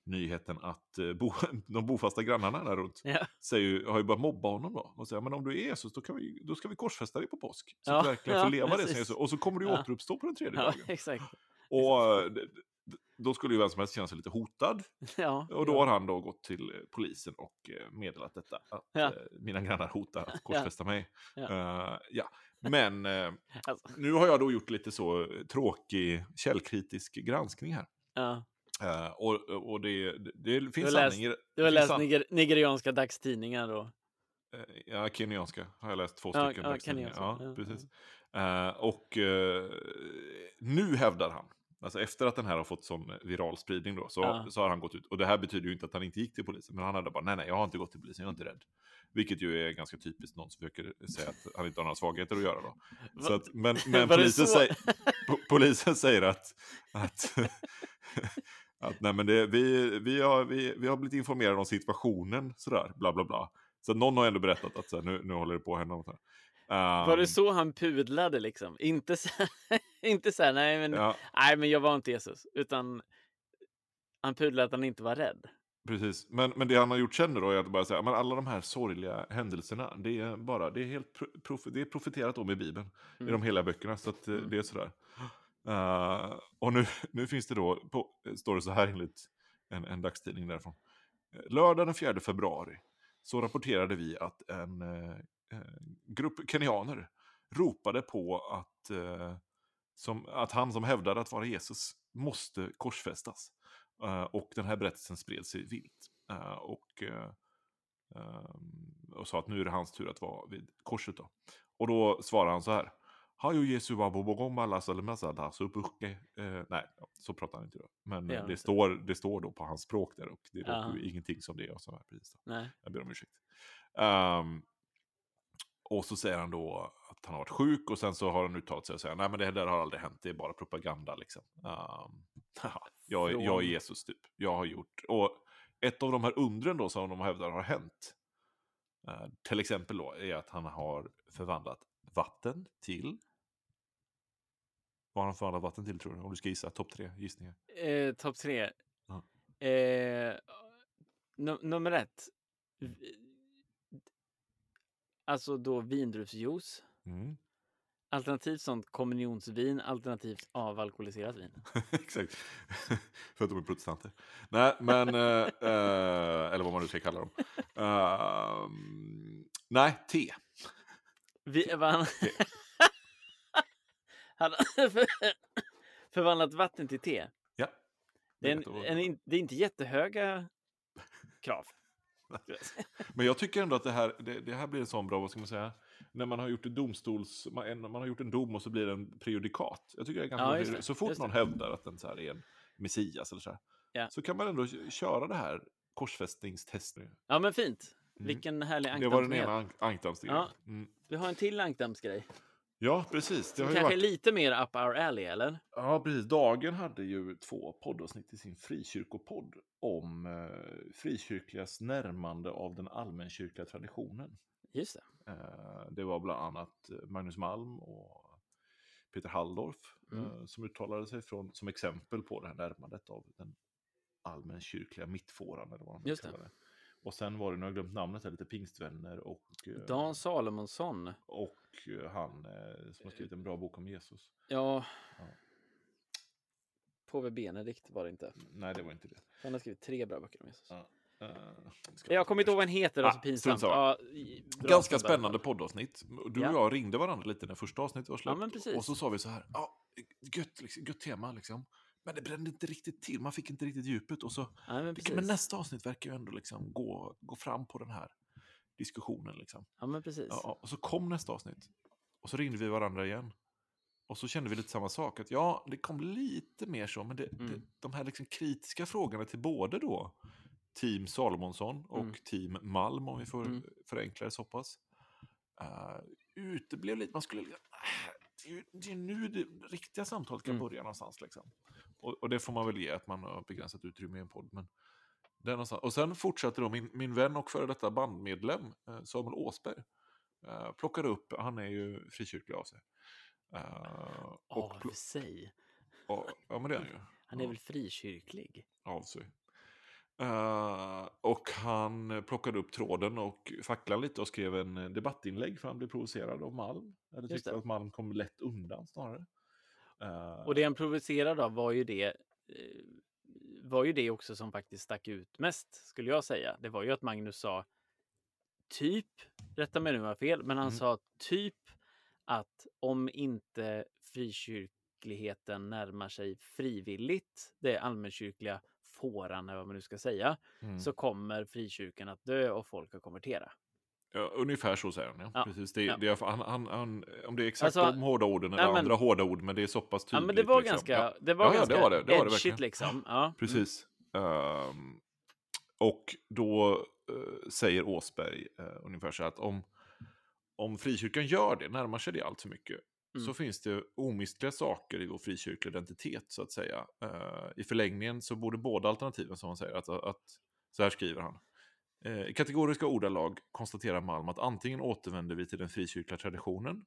nyheten, att bo, de bofasta grannarna där runt ja. säger, har ju börjat mobba honom då. Och säger, men om du är Jesus, då, kan vi, då ska vi korsfästa dig på påsk. Så Ja, att du verkligen ja, får leva det. precis. Säger Jesus. Och så kommer du Ja. återuppstå på den tredje ja dagen. exakt. Och eh, då skulle ju vem som helst känna sig lite hotad. Ja, Och då ja. har han då gått till eh, polisen och eh, meddelat detta. Att Ja. mina grannar hotar att korsfästa mig. Ja. Eh, ja. Men eh, Alltså, nu har jag då gjort lite så tråkig källkritisk granskning här. ja. Eh, och och det, det, finns läst- sanning. Du har läst niger nigerianska dagstidningar då? Ja, kenyanska har jag läst två stycken. ja. Ja, precis. Och nu hävdar han, alltså efter att den här har fått sån viral spridning då, så, Ja. så har han gått ut. Och det här betyder ju inte att han inte gick till polisen, men han hade bara, nej, nej, jag har inte gått till polisen, jag är inte rädd. Vilket ju är ganska typiskt någon som försöker säga att han inte har några svagheter att göra då. Så att, men men Var polisen, säger, po- polisen säger att, att, att nej, men det, vi, vi, har, vi, vi har blivit informerade om situationen, sådär, bla bla bla. Så att någon har ändå berättat att så här, nu, nu håller det på att hända något här. Var Ehm, det så han pudlade liksom? Inte så, inte så här, nej men, Ja, nej men jag var inte Jesus. Utan han pudlade att han inte var rädd. precis. Men, men det han har gjort sen då är att bara säga, men alla de här sorgliga händelserna, det är bara, det är helt pro, prof, det är profeterat om i Bibeln, i Mm. de hela böckerna, så att eh, det är sådär. Eh, och nu, nu finns det då, på, står det så här enligt en, en dagstidning därifrån. Eh, Lördag den 4 februari så rapporterade vi att en eh, grupp kenyaner ropade på att, eh, som, att han som hävdade att vara Jesus måste korsfästas. Eh, och den här berättelsen spred sig vilt. Eh, och, ehm, och sa att nu är det hans tur att vara vid korset. Då. Och då svarar han så här. Har ju Jesu bukke. Eh, nej, så pratar han inte då. Men Det det, står, det står då på hans språk där och det Ja. låter ju ingenting som det. Och så här, precis då. Nej. Jag ber om ursäkt. Ehm, och så säger han då att han har varit sjuk och sen så har han uttalat sig och säger nej men det där har aldrig hänt, det är bara propaganda liksom. Ehm, jag, är- jag är Jesus typ, jag har gjort. Och ett av de här undren då som de hävdar har hänt, eh, till exempel då, är att han har förvandlat vatten till vad har han förvandlat vatten till tror du? Om du ska gissa, topp tre gissningar. Eh, Topp tre. Ja. Eh, num- nummer ett. Alltså då vindruvsjuice. Mm. Alternativt sånt kommunionsvin, alternativt avalkoholiserat vin. Exakt. För att de är protestanter. Nej, men... eh, eh, eller vad man nu ska kalla dem. Ehm, nej, te. Vi, vad han, han för, förvandlat vatten till te. Ja. Det är, en, en, det är inte jättehöga krav. Men jag tycker ändå att det här, det, det här blir en sån bra, vad ska man säga, när man har gjort ett domstols, man, en- man har gjort en dom och så blir det en prejudikat. Jag tycker det är ganska Ja, det, Så fort just någon det. hävdar att den så här är en Messias eller så här, Ja. så kan man ändå köra det här korsfästningstestet. Ja, men fint. Mm. Vilken härlig Det var den ankdammsgrej. ena ank- ankdammsdelen. Ja. Mm. Vi har en till ankdammsgrej. Ja, precis. Det kanske varit... lite mer up our alley, eller? Ja, precis. Dagen hade ju två poddavsnitt i sin frikyrkopodd om eh, frikyrkligas närmande av den allmänkyrkliga traditionen. Just det. Eh, det var bland annat eh, Magnus Malm och Peter Halldorf Mm. eh, som uttalade sig från, som exempel på det här närmandet av den allmänkyrkliga mittfåran. Eller vad man Just kallar det. Och sen var det, nu har jag glömt namnet, här, lite pingstvänner och, eh, Dan Salomonsson. och eh, han eh, som har skrivit en bra bok om Jesus. Ja. Ja. Påve Benedikt var det inte. Nej, det var inte det. Han har skrivit tre bra böcker om Jesus. Ja. Ska Jag kommer inte ihåg vad han heter, alltså Ah, pinsamt. Ja, bra Ganska spännande poddavsnitt. Du Ja. och jag ringde varandra lite när första avsnittet var men precis. och så sa vi så här, ja, gött, liksom, gött tema liksom. Men det brände inte riktigt till, man fick inte riktigt djupet. Och så, Ja, men, precis. men nästa avsnitt verkar ju ändå liksom gå, gå fram på den här diskussionen. Liksom. Ja, men precis. Ja, och så kom nästa avsnitt. Och så ringde vi varandra igen. Och så kände vi lite samma sak. Att ja, det kom lite mer så. Men det, Mm. det, de här liksom kritiska frågorna till både då Team Salomonsson och Mm. Team Malm, om vi får Mm. förenkla det så pass. Uh, uteblev lite. Man skulle... liksom, äh, det, är ju, nu det riktiga samtalet kan Mm. börja någonstans. Liksom. Och, och det får man väl ge att man har begränsat utrymme i en podd. Men det är. Och sen fortsatte då min, min vän och före detta bandmedlem eh, Samuel Åsberg. Uh, plockade upp, han är ju frikyrklig av sig. Eh, och, Av sig. och, ja men det är han ju. Han är Ja. väl frikyrklig? Av sig. Eh, och han plockade upp tråden och facklade lite och skrev en eh, debattinlägg för han blev provocerad av Malm. Eller tyckte att Malm kom lätt undan snarare. Eh, Och det han provocerade av var ju det eh, var ju det också som faktiskt stack ut mest, skulle jag säga. Det var ju att Magnus sa typ, rätta mig nu om jag har fel, men han Mm. sa typ att om inte frikyrkligheten närmar sig frivilligt det allmänkyrkliga fåran, eller vad man nu ska säga, mm. så kommer frikyrkan att dö och folk att konvertera. Ja, ungefär så säger han. Ja. Ja, Precis. Det, ja. det han, han, han, om det är exakt Alltså, de hårda orden eller ja, men- andra hårda ord, men det är så pass Ja, tydligt. men det var liksom. ganska, Ja, det var Ja, ja, ganska det var det. Det var det verkligen. liksom. Ja. Precis. Ehm, och då eh, säger Åsberg eh, ungefär så här att om, om frikyrkan gör det, närmar sig det allt för mycket, Mm. så finns det omistliga saker i vår frikyrkliga identitet, så att säga. Eh, I förlängningen så borde båda alternativen, som han säger, att, att så här skriver han. Eh, I kategoriska ordalag konstaterar Malm att antingen återvänder vi till den frikyrkliga traditionen,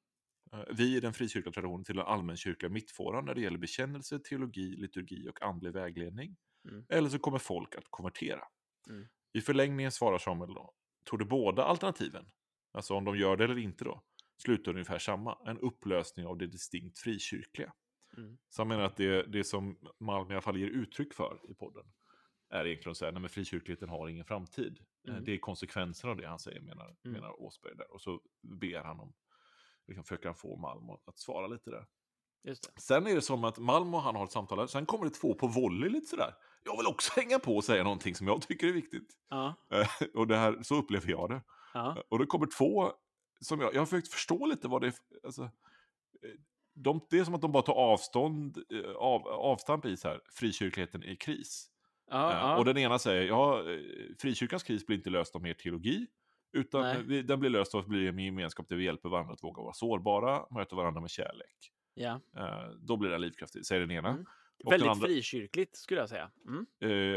eh, vi i den frikyrkliga traditionen till den allmänkyrkliga mittfåran när det gäller bekännelse, teologi, liturgi och andlig vägledning. Mm. Eller så kommer folk att konvertera. Mm. I förlängningen svarar Samuel då, tror du båda alternativen, alltså om de gör det eller inte då, slutar ungefär samma, en upplösning av det distinkt frikyrkliga. Mm. Så han menar att det, det som Malm i alla fall ger uttryck för i podden är egentligen att säga, nej men frikyrkligheten har ingen framtid. Eh, Mm. Det är konsekvensen av det han säger, menar, Mm. menar Åsberg där. Och så ber han om, liksom försöker han få Malm att- svara lite där. Sen är det som att Malm och han har ett samtal sen kommer det två på volley lite sådär. Jag vill också hänga på och säga någonting som jag tycker är viktigt. Ja. Eh, Och det här, så upplever jag det. Ja. Och det kommer två som jag, jag har försökt förstå lite vad det är, alltså, eh, de, det är som att de bara tar avstånd, eh, av, avstamp i så här, frikyrkligheten i kris. Ja. Och den ena säger, ja, eh, frikyrkans kris blir inte löst av mer teologi, utan eh, vi- den blir löst av att bli en gemenskap där vi hjälper varandra att våga vara sårbara, möta varandra med kärlek. ja. Eh, då blir det livskraftigt, säger den ena. Mm. Väldigt andra, frikyrkligt skulle jag säga. Mm.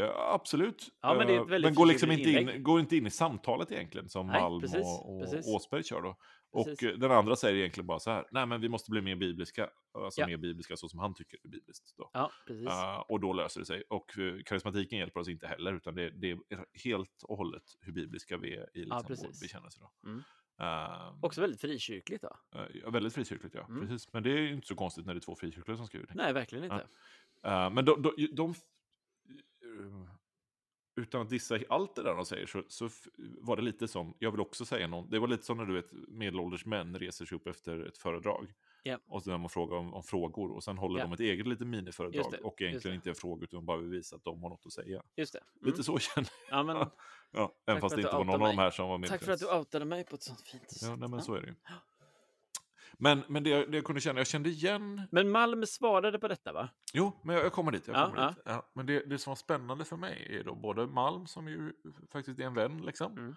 Eh, absolut. Ja, men det är Eh, men går liksom inte in, går inte in i samtalet egentligen som Nej, Malm precis, och, och precis. Åsberg kör då. Och Precis. den andra säger egentligen bara så här, nej men vi måste bli mer bibliska, alltså Ja. mer bibliska så som han tycker är bibliskt. Då. Ja, precis. Eh, och då löser det sig. Och eh, karismatiken hjälper oss inte heller, utan det, det är helt och hållet hur bibliska vi är i liksom, vår precis. bekännelse. Då. Mm. Eh, Också väldigt frikyrkligt då. ja, väldigt frikyrkligt, ja. Mm. Precis. Men det är inte så konstigt när det är två frikyrkliga som skriver. Nej, verkligen inte. Eh, men de, de, de, eh, utan att dissa allt det där de säger så, så var det lite som, jag vill också säga någon, det var lite som när du vet medelålders män reser sig upp efter ett föredrag. Ja. Och sen man frågar om, om frågor och sen håller Ja. de ett eget litet miniföredrag det, och egentligen inte en fråga utan bara vill visa att de har något att säga. Just det. Mm. Lite så känner Ja, men, jag. Ja, även fast det inte var någon outar av de mig. här som var med. tack för att du outade mig på ett sånt fint sätt. Ja, nej, men så är det ju. Men, men det, jag- det jag kunde känna, jag kände igen Men Malm svarade på detta, va? Jo, men jag, jag kommer dit. Jag Ja, kommer ja. dit. Ja, men det, det som var spännande för mig är då både Malm, som ju faktiskt är en vän, liksom, Mm.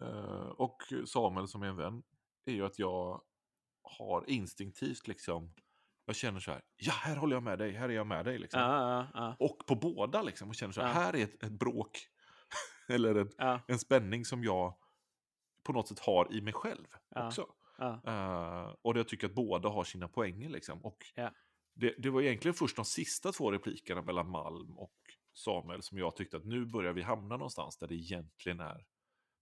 eh, och Samuel som är en vän, är ju att jag har instinktivt liksom, jag känner så här, ja, här håller jag med dig, här är jag med dig. Liksom. Ja, ja, ja. Och på båda liksom, och känner så här, Ja. här är ett, ett bråk, eller en, ja, en spänning som jag på något sätt har i mig själv Ja. också. Ja. Eh, och jag tycker att båda har sina poänger. Liksom. Och Ja. det, det var egentligen först de sista två replikerna mellan Malm och Samuel som jag tyckte att nu börjar vi hamna någonstans där det egentligen är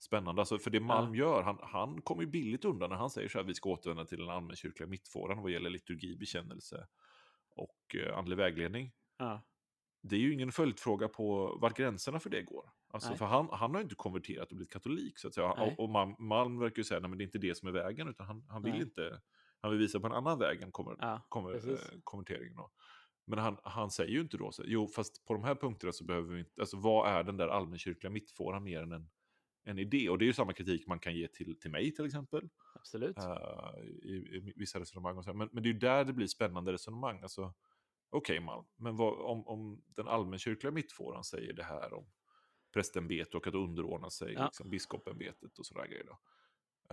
spännande. Alltså, för det Malm gör, han, han kommer ju billigt undan när han säger så här, vi ska återvända till den allmänkyrkliga mittfåran vad gäller liturgi, bekännelse och eh, andlig vägledning. ja. Det är ju ingen följdfråga på vart gränserna för det går. Alltså, Nej. för han, han har inte konverterat och blivit katolik. Så att säga. Nej. Och, och Malm, Malm verkar ju säga att det är inte det som är vägen, utan han, han vill Nej. inte Han vill visa på en annan väg än kommer, Ja, kommer, eh, konverteringen. Då. Men han, han säger ju inte då så, jo fast på de här punkterna så behöver vi inte, alltså vad är den där allmänkyrkliga mittfåran mer än en, en idé? Och det är ju samma kritik man kan ge till, till mig till exempel. Absolut. eh, i, i vissa resonemang. Och så. Men, men det är ju där det blir spännande resonemang. Alltså, Okej Malm, men vad, om, om den allmänkyrkliga mittfåran säger det här om prästämbete och att underordna sig Ja. liksom, biskopämbetet och sådana grejer. Då.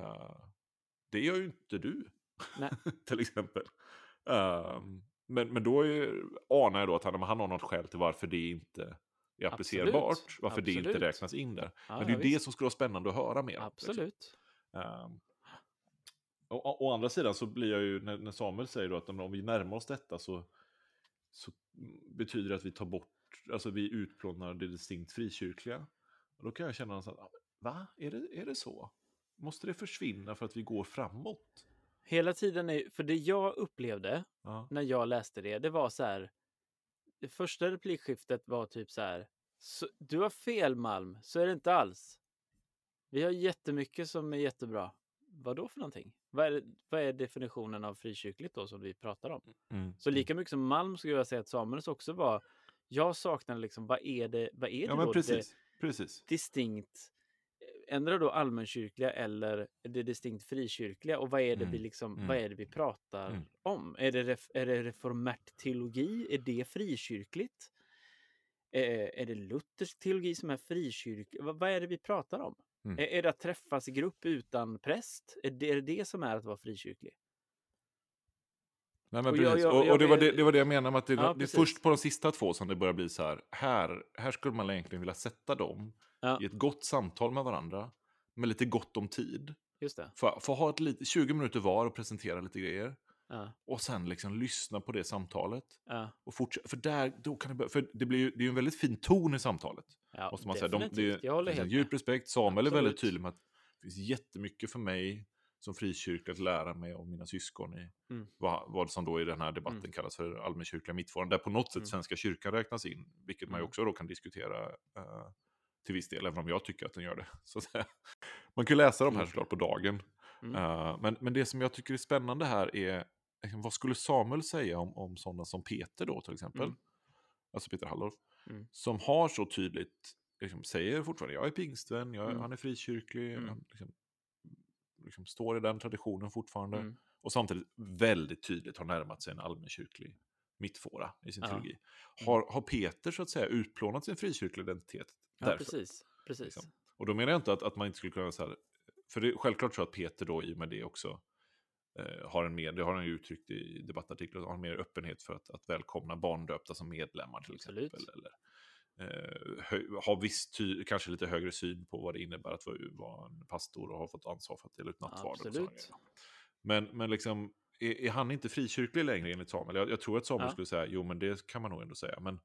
Eh, det gör ju inte du, Nej. till exempel. Ehm, men, men då är, anar jag då att han, han har något skäl till varför det inte är applicerbart. Absolut. Varför det inte Absolut. räknas in där. Ja, men det är ju det som skulle vara spännande att höra mer. om, liksom. Absolut. Ehm, och, å, å andra sidan så blir jag ju, när, när Samuel säger då att om, om vi närmar oss detta så, så betyder det att vi tar bort, alltså vi utplånar det distinkt frikyrkliga. Och då kan jag känna så att, va? Är det, är det så? Måste det försvinna för att vi går framåt? Hela tiden är, för det jag upplevde Ja. när jag läste det, det var så här. Det första replikskiftet var typ så här. Så, du har fel Malm, så är det inte alls. Vi har jättemycket som är jättebra. Vad då för någonting? Vad är, vad är definitionen av frikyrkligt då som vi pratar om? Mm. Så lika mycket som Malm skulle jag säga att Samuels också var. Jag saknar liksom, vad är det, vad är det Ja då? precis, precis. Det distinkt, ändra då allmänkyrkliga eller det distinkt frikyrkliga och vad är det vi Mm, liksom, mm. vad är det vi pratar Mm. om? Är det, ref, är det reformärt teologi? Är det frikyrkligt? Eh, är det luthersk teologi som är frikyrklig? Vad, vad är det vi pratar om? Mm. Är, är det att träffas i grupp utan präst? Är det, är det det som är att vara frikyrklig? Nej, men Och jag- precis. jag- och, jag och det, var det, det var det jag menade med att det, Ja, det är först på de sista två som det börjar bli så här, här, här skulle man egentligen vilja sätta dem Ja. i ett gott samtal med varandra, med lite gott om tid. Just det. Få, få ha ett lit, 20 minuter var och presentera lite grejer. Ja, Och sen liksom lyssna på det samtalet. Och fortsätta, för där, då kan det börja, för det blir ju, det är ju en väldigt fin ton i samtalet. måste man säga. De, det, definitivt. jag håller helt djup respekt. Samuel är väldigt Absolut. tydlig med att det finns jättemycket för mig som frikyrklig att lära mig av mina syskon i Mm. vad, vad som då i den här debatten Mm. kallas för allmänkyrkliga mittfåran. Där på något sätt Mm. Svenska kyrkan räknas in, vilket man ju Mm. också då kan diskutera eh, till viss del, även om jag tycker att den gör det. Så att säga. Man kan läsa de här Mm. såklart på dagen. Mm. Eh, men, men det som jag tycker är spännande här är, liksom, vad skulle Samuel säga om, om sådana som Peter då till exempel? Alltså Peter Hallorf. Mm. Som har så tydligt, liksom, säger fortfarande, jag är pingstvän, jag, Mm. han är frikyrklig, Mm. liksom, liksom står i den traditionen fortfarande. Mm. Och samtidigt väldigt tydligt har närmat sig en allmänkyrklig mittfåra i sin Ja. teologi. Har, har Peter så att säga utplånat sin frikyrkliga identitet Ja, därför? precis. precis. liksom. Och då menar jag inte att, att man inte skulle kunna så här, för det är självklart så att Peter då i och med det också eh, har en mer, det har han ju uttryckt i debattartiklar, har en mer öppenhet för att, att välkomna barndöpta som medlemmar till Absolut. exempel. Eller, eh, har viss ty, kanske lite högre syn på vad det innebär att vara, en pastor och ha fått ansvar för att dela ut nattvard. och sådana Absolut. Men, men liksom, är, är han inte frikyrklig längre enligt Samuel? Jag, jag tror att Samuel Ja. skulle säga, jo men det kan man nog ändå säga. Men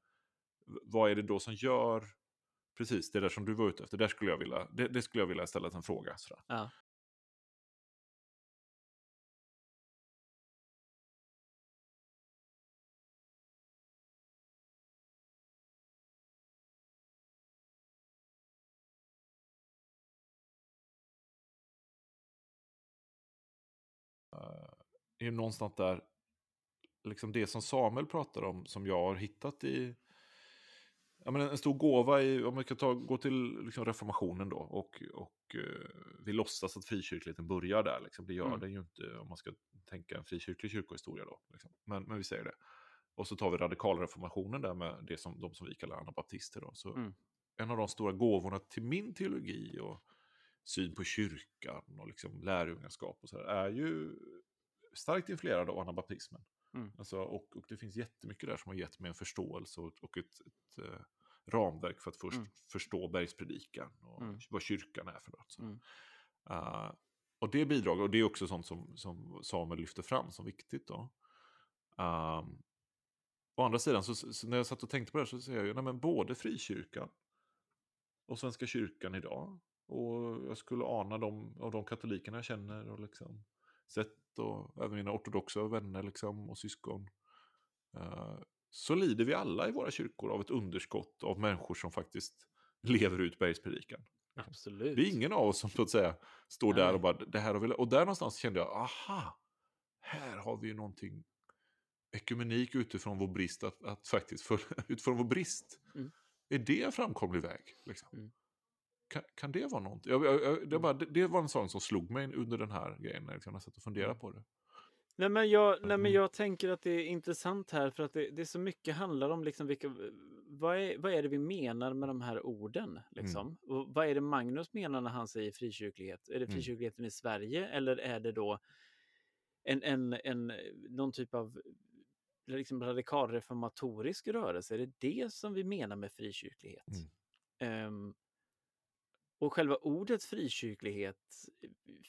vad är det då som gör, precis det där som du var ute efter, där skulle jag vilja, det, det skulle jag vilja ställa en fråga. Sådär. Ja. Är någonstans där, liksom det som Samuel pratar om, som jag har hittat i, ja men en stor gåva i, om vi kan ta, gå till liksom reformationen då, och, och eh, vi låtsas att frikyrkligheten börjar där, liksom. det gör Mm. den ju inte om man ska tänka en frikyrklig kyrkohistoria då, liksom. men, men vi säger det. Och så tar vi radikalreformationen där med det som, de som vi kallar anabaptister då. Så Mm. En av de stora gåvorna till min teologi och syn på kyrkan och liksom lärjungaskap och så här, är ju starkt influerad av anabaptismen. Mm. Alltså, och, och det finns jättemycket där som har gett mig en förståelse och, och ett, ett eh, ramverk för att först Mm. förstå bergspredikan och Mm. vad kyrkan är för något. Så. Mm. Eh, och det bidrag, och det är också sånt som, som Samuel lyfter fram som viktigt. Då. Um, å andra sidan, så, så när jag satt och tänkte på det här så säger jag ju, nej men både frikyrkan och Svenska kyrkan idag. Och jag skulle ana dem av de katolikerna jag känner och liksom sett och även mina ortodoxa vänner liksom och syskon. eh, så lider vi alla i våra kyrkor av ett underskott av människor som faktiskt lever ut bergspredikan. Absolut. Det är ingen av oss som så att säga står där Nej. och bara, det här har vi... Och där någonstans kände jag, aha, här har vi ju någonting ekumenik utifrån vår brist, att, att faktiskt, för, utifrån vår brist, Mm. är det en framkomlig väg? Liksom? Mm. Kan, kan det vara någonting? Jag, jag, det, bara, det, det var en sån som slog mig under den här grejen, när liksom, jag satt och funderade Mm. på det. Nej men, jag, nej men Mm. jag tänker att det är intressant här för att det, det är så mycket handlar om liksom vilka, vad, är, vad är det vi menar med de här orden? Liksom? Och vad är det Magnus menar när han säger frikyrklighet? Är det Mm. frikyrkligheten i Sverige eller är det då en, en, en, någon typ av liksom radikalreformatorisk rörelse? Är det det som vi menar med frikyrklighet? Mm. Ehm, och själva ordet frikyrklighet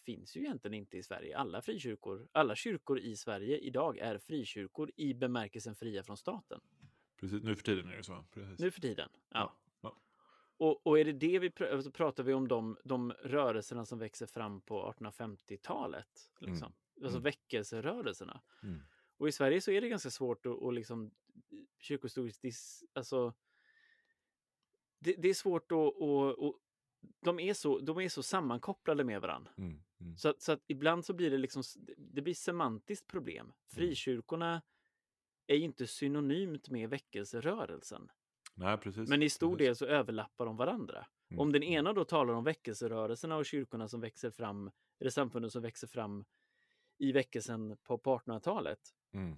finns ju egentligen inte i Sverige. Alla frikyrkor, alla kyrkor i Sverige idag är frikyrkor i bemärkelsen fria från staten. Precis, nu för tiden är det så. Precis. Nu för tiden. Ja. Ja. Och, och är det det vi pr- så pratar vi om de, de rörelserna som växer fram på 1850-talet. Liksom. Alltså Mm. väckelserörelserna. Mm. Och i Sverige så är det ganska svårt att, att liksom kyrkohistoriskt, dis, alltså det, det är svårt att, att de, är så, de är så sammankopplade med varandra. Mm. Mm. Så, så att ibland så blir det liksom, det blir semantiskt problem. Frikyrkorna är ju inte synonymt med väckelserörelsen. Nej, precis. Men i stor precis. del så överlappar de varandra. Mm. Om den ena då talar om väckelserörelserna och kyrkorna som växer fram, eller samfunden som växer fram i väckelsen på, på 1800-talet. Mm.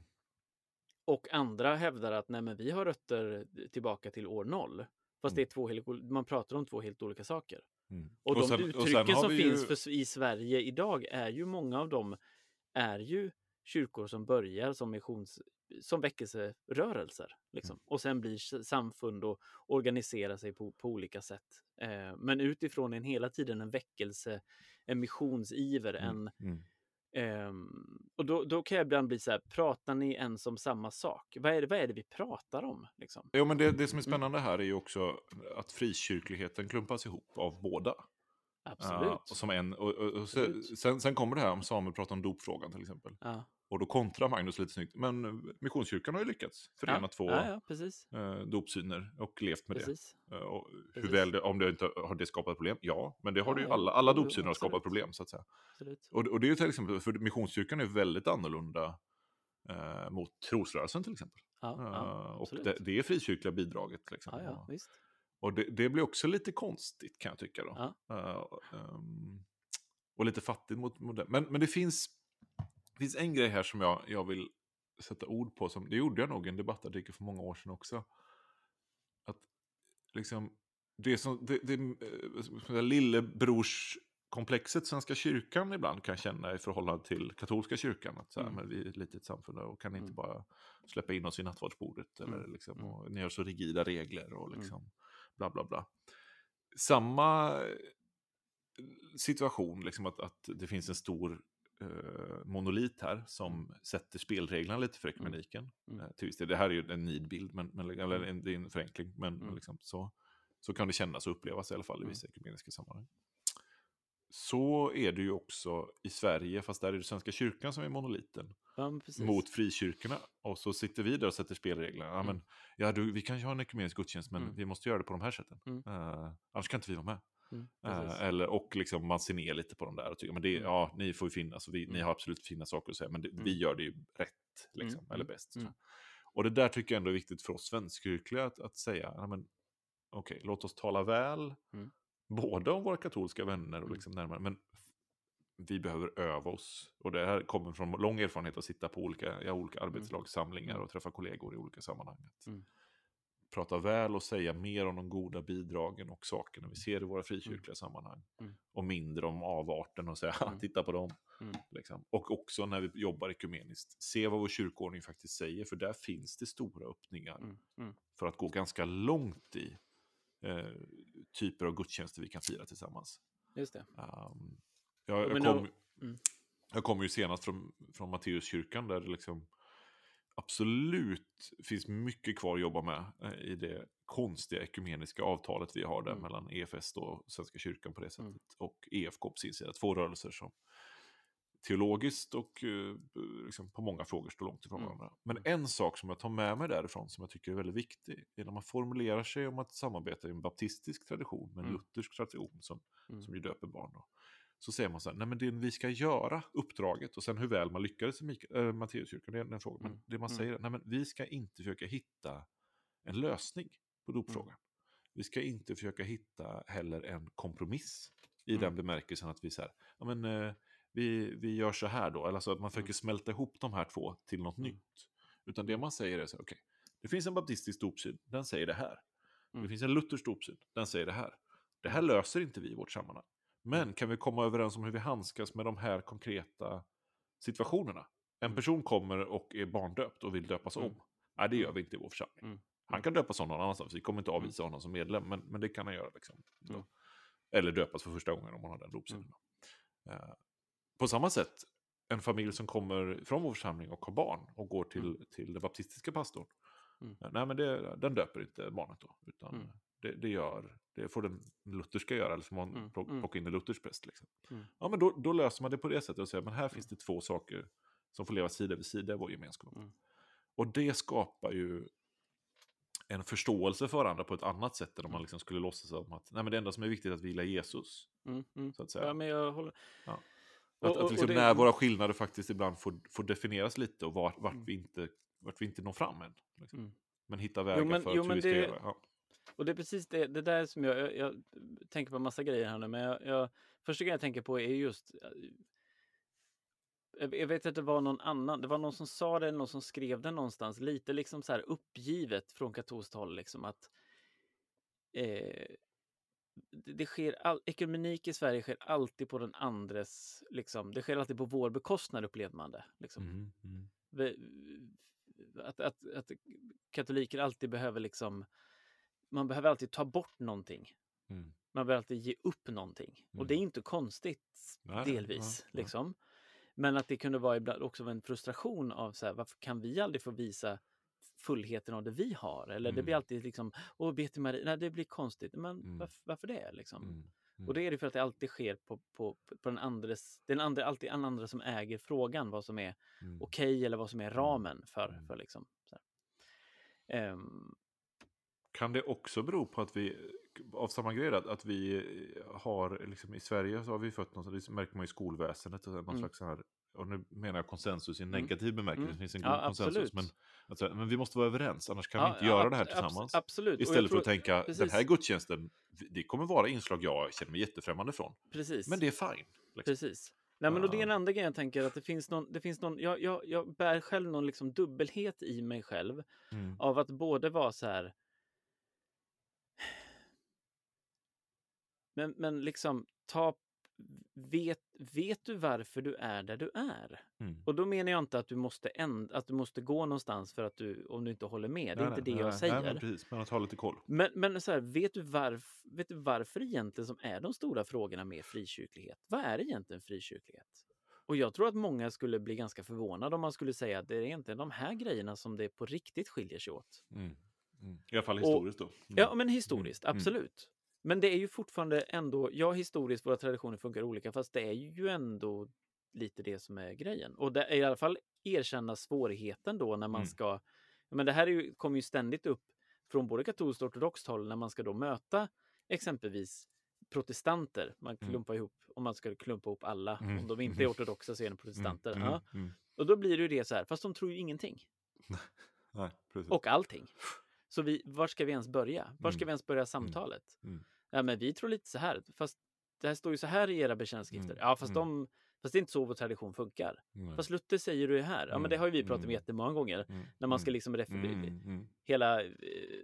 Och andra hävdar att nej men vi har rötter tillbaka till år noll. Fast Mm. det är två helt, man pratar om två helt olika saker. Mm. Och, de sen- sen uttrycken har som vi finns ju- för, i Sverige idag är ju många av dem är ju kyrkor som börjar som missions som väckelserörelser. Liksom. Mm. Och sen blir samfund och organiserar sig på, på olika sätt. Eh, men utifrån en hela tiden en väckelse, en missionsiver, en Mm. ehm, och då, då kan jag ibland bli så här, pratar ni ens om samma sak? Vad är det, vad är det vi pratar om? Liksom? Jo, men det, det som är spännande här är ju också att frikyrkligheten klumpas ihop av båda. Absolut. Och som en, och, och, och sen, sen kommer det här om Samuel pratar om dopfrågan till exempel. Ja. Och då kontrar Magnus lite snyggt. Men eh, Missionskyrkan har ju lyckats förena ja. två Ja, ja, eh, dopsyner och levt med precis. det. Eh, och hur Precis. väl det, om det inte har det skapat problem? Ja, men det har Ja, det ju alla. Alla dopsyner har skapat problem så att säga. Och, och det är ju till exempel, för Missionskyrkan är väldigt annorlunda eh, mot trosrörelsen till exempel. Eh, och det, det är frikyrkliga bidraget. Ja, ja, visst. Och det, det blir också lite konstigt kan jag tycka då. Eh, ehm, och lite fattigt mot, mot det. Men, men det finns, finns en grej här som jag, jag vill sätta ord på. Som, det gjorde jag nog i en debattartikel för många år sedan också. Att liksom, det som, det, det, eh, det lillebrorskomplexet Svenska kyrkan ibland kan känna i förhållande till katolska kyrkan. Att så här, Mm. men vi är ett litet samfund och kan inte Mm. bara släppa in oss i nattvardsbordet. Eller Mm. liksom, Mm. och ni har så rigida regler och Mm. liksom bla bla bla. Samma situation, liksom att, att det finns en stor eh, monolit här som sätter spelreglerna lite för ekumeniken. Mm. Eh, till viss del. Det här är ju en nidbild, men, men, eller en, det är en förenkling, men, men Mm. liksom så, så kan det kännas och upplevas i alla fall i Mm. vissa ekumeniska sammanhang. Så är det ju också i Sverige, fast där är det Svenska kyrkan som är monoliten, Ja, mot frikyrkorna. Och så sitter vi där och sätter spelreglerna. Ja, Mm. men, ja, du, vi kan ju ha en ekumenisk gudstjänst, men Mm. vi måste göra det på de här sätten. Mm. Eh, annars kan inte vi vara med. Mm, Eh, eller, och liksom man ser ner lite på de där och tycker men det, Mm. ja, ni får ju finnas och vi, ni Mm. har absolut fina saker att säga, men det, Mm. vi gör det ju rätt, liksom, Mm, eller mm, bäst. mm. Och det där tycker jag ändå är viktigt för oss svenskkyrkliga att, att säga, ja, men okej, låt oss tala väl, Mm. både om våra katolska vänner och Mm. liksom närmare, men vi behöver öva oss. Och det här kommer från lång erfarenhet att sitta på olika, ja, olika arbetslagssamlingar Mm. och träffa kollegor i olika sammanhang. Mm. Prata väl och säga mer om de goda bidragen och sakerna vi ser i våra frikyrkliga sammanhang. Mm. Och mindre om avarten och säga, Mm. titta på dem. Mm. Liksom. Och också när vi jobbar ekumeniskt, se vad vår kyrkoordning faktiskt säger, för där finns det stora öppningar Mm. Mm. för att gå ganska långt i eh, typer av gudstjänster vi kan fira tillsammans. Just det. Um, jag, jag, men kom, då- mm. jag kom ju senast från, från Matteuskyrkan där det liksom absolut finns mycket kvar att jobba med eh, i det konstiga ekumeniska avtalet vi har där Mm. mellan EFS och Svenska kyrkan på det sättet Mm. och EFK på sin sida. Två rörelser som teologiskt och eh, liksom på många frågor står långt ifrån Mm. varandra. Men en sak som jag tar med mig därifrån som jag tycker är väldigt viktig är när man formulerar sig om att samarbeta i en baptistisk tradition med en Mm. luthersk tradition som, Mm. som ju döper barn. Då. Så säger man så här, nej men det vi ska göra, uppdraget, och sen hur väl man lyckades i äh, Matteuskyrkan, det är en fråga. Men Mm, det man mm. säger, nej men vi ska inte försöka hitta en lösning på dopfrågan. Vi ska inte försöka hitta heller en kompromiss i Mm. den bemärkelsen att vi så här, ja men eh, vi, vi gör så här då, eller alltså att man försöker Mm. smälta ihop de här två till något Mm. nytt. Utan det man säger är så här, okej, det finns en baptistisk dopsyn, den säger det här. Mm. Det finns en luthersk dopsyn, den säger det här. Det här löser inte vi i vårt sammanhang. Men kan vi komma överens om hur vi handskas med de här konkreta situationerna? En Mm. person kommer och är barndöpt och vill döpas Mm. om. Nej, det gör vi inte i vår församling. Mm. Han kan döpas om någon annanstans, vi kommer inte avvisa honom som medlem, men, men det kan han göra. Liksom. Mm. Eller döpas för första gången om man har den dopsynen. Eh, på samma sätt, en familj som kommer från vår församling och har barn och går till, Mm. till den baptistiska pastorn. Mm. Eh, Nej, men det, den döper inte barnet då, utan Mm. Det, det, gör, det får den lutherska göra, eller får man Mm. plock- Mm. plocka in en luthersk präst. Liksom. Mm. Ja, men då, då löser man det på det sättet och säger, men här finns det två saker som får leva sida vid sida i vår gemenskap. Mm. Och det skapar ju en förståelse för varandra på ett annat sätt än om man liksom skulle låtsas om att nej, men det enda som är viktigt är att vi gillar Jesus. Mm. Mm. Så att säga. Ja, men jag håller... Ja. Och- Att, och- att liksom och det- när våra skillnader faktiskt ibland får, får definieras lite och vart, vart, Mm. vi inte, vart vi inte når fram än. Liksom. Mm. Men hitta vägar men- för jo, hur vi ska det- göra. Ja. Och det är precis det, det där som jag, jag, jag tänker på en massa grejer här nu, men jag, jag, första grejen jag tänker på är just eh, jag vet att det var någon annan, det var någon som sa det, någon som skrev det någonstans, lite liksom så här uppgivet från katolskt håll, liksom att eh, det, sker all, ekumenik i Sverige sker alltid på den andres, liksom, det sker alltid på vår bekostnad upplever man det. Liksom. Mm, mm. Att, att, att katoliker alltid behöver liksom, man behöver alltid ta bort någonting. Mm. Man behöver alltid ge upp någonting. Och det är Mm. inte konstigt Nej, delvis. nej, nej. liksom. Men att det kunde vara ibland också en frustration av så här, varför kan vi aldrig få visa fullheten av det vi har? Eller det blir Mm. alltid liksom, åh, be till Maria, nej det blir konstigt. Men Mm. varför, varför det? Liksom? Mm. Mm. Och det är det för att det alltid sker på, på, på den andres, den andra, alltid den andra som äger frågan, vad som är Mm. okej eller vad som är ramen för, Mm. för liksom. Så här. Ehm, Kan det också bero på att vi, av samma grej, att, vi har, liksom, i Sverige så har vi fått något, det märker man i skolväsendet, någon Mm. slags så här, och nu menar jag konsensus i en Mm. negativ bemärkelse, Mm. det finns en Ja, god konsensus, absolut. men, alltså, men vi måste vara överens, annars kan ja, vi inte ja, göra det här tillsammans. Absolut. Istället för att tror- tänka, den precis. här gudstjänsten, det kommer vara inslag jag känner mig jättefrämmande från. Precis. Men det är fine. Liksom. Precis. Nej, men och det är en Ja. andra grej jag tänker att det finns någon, det finns någon jag, jag, jag bär själv någon liksom dubbelhet i mig själv Mm. av att både vara så här. Men, men liksom ta, vet, vet du varför du är där du är? Mm. Och då menar jag inte att du måste änd, att du måste gå någonstans för att du, om du inte håller med. Det är Nej, inte nej, det jag nej, säger. Nej, men precis, men att ha lite koll. Men, men så här, vet, du varf, vet du varför egentligen som är de stora frågorna med frikyrklighet? Vad är egentligen frikyrklighet? Och jag tror att många skulle bli ganska förvånade om man skulle säga att det är egentligen de här grejerna som det på riktigt skiljer sig åt. Mm. Mm. I alla fall Och- historiskt då. Mm. Ja, men historiskt, Mm. absolut. Men det är ju fortfarande ändå, ja historiskt, våra traditioner funkar olika, fast det är ju ändå lite det som är grejen. Och det är i alla fall erkänna svårigheten då när man Mm. ska, men det här är ju, kommer ju ständigt upp från både katolskt och ortodoxt håll när man ska då möta exempelvis protestanter. Man Mm. klumpar ihop, om man ska klumpa ihop alla, Mm. om de inte är ortodoxa så är de protestanter. Mm. Ja. Mm. Och då blir det ju det så här, fast de tror ju ingenting. Nej. Och allting. Så vi, var ska vi ens börja? Var ska Mm. vi ens börja samtalet? Mm. Ja, men vi tror lite så här, fast det här står ju så här i era bekännelseskrifter. Mm. Ja, fast, Mm. de, fast det är inte så vår tradition funkar. Nej. Fast Luther säger det här. Ja, men det har ju vi pratat om Mm. jättemånga gånger. Mm. När man ska Mm. liksom Mm. Mm. Hela eh,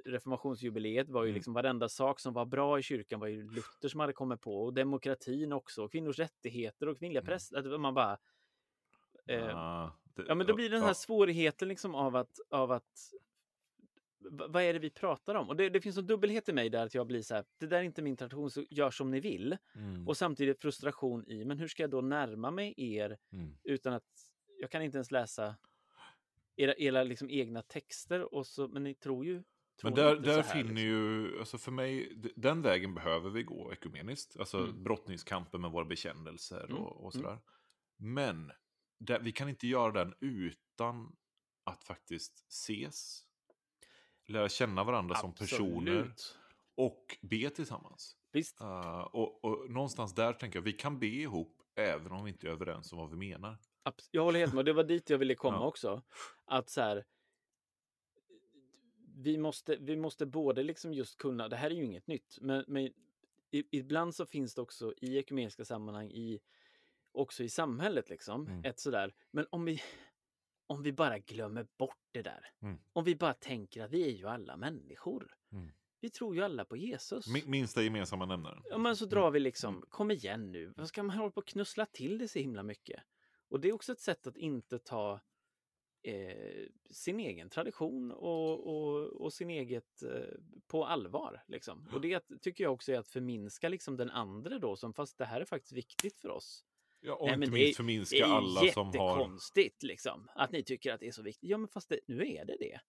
reformationsjubileet var ju Mm. liksom varenda sak som var bra i kyrkan var ju Luther som hade kommit på. Och demokratin också. Och kvinnors rättigheter och kvinnliga Mm. präster. Att Man bara... Eh, det- Ja, men då blir den här svårigheten liksom av att, av att vad är det vi pratar om? Och det, det finns en dubbelhet i mig där att jag blir så här, det där är inte min tradition, så gör som ni vill. Mm. Och samtidigt frustration i, men hur ska jag då närma mig er Mm. utan att, jag kan inte ens läsa era, era liksom egna texter, och så, men ni tror ju Men där, där finner liksom. ju, alltså för mig, den vägen behöver vi gå ekumeniskt. Alltså Mm. brottningskampen med våra bekännelser Mm. och, och Mm. sådär. Men där, vi kan inte göra den utan att faktiskt ses, lära känna varandra som personer Absolut. och be tillsammans. Visst, Eh, och, och någonstans där tänker jag, vi kan be ihop även om vi inte är överens om vad vi menar. jag håller helt med. Det var dit jag ville komma Ja. också. Att så här, vi måste, vi måste både liksom just kunna, det här är ju inget nytt, men, men ibland så finns det också i ekumeniska sammanhang, i, också i samhället liksom, Mm. ett sådär, men om vi, om vi bara glömmer bort det där, Mm. om vi bara tänker att vi är ju alla människor. Mm. Vi tror ju alla på Jesus. Mi- Minsta gemensamma nämnaren. Ja, men så drar vi liksom, kom igen nu, vad ska man hålla på och knussla till det så himla mycket? Och det är också ett sätt att inte ta eh, sin egen tradition och, och, och sin eget eh, på allvar. Liksom. Och det tycker jag också är att förminska liksom den andra då, som fast det här är faktiskt viktigt för oss. Ja, och Nej, inte men det minst är- förminska Det är alla som har... jättekonstigt liksom, att ni tycker att det är så viktigt. Ja, men fast det, nu är det det.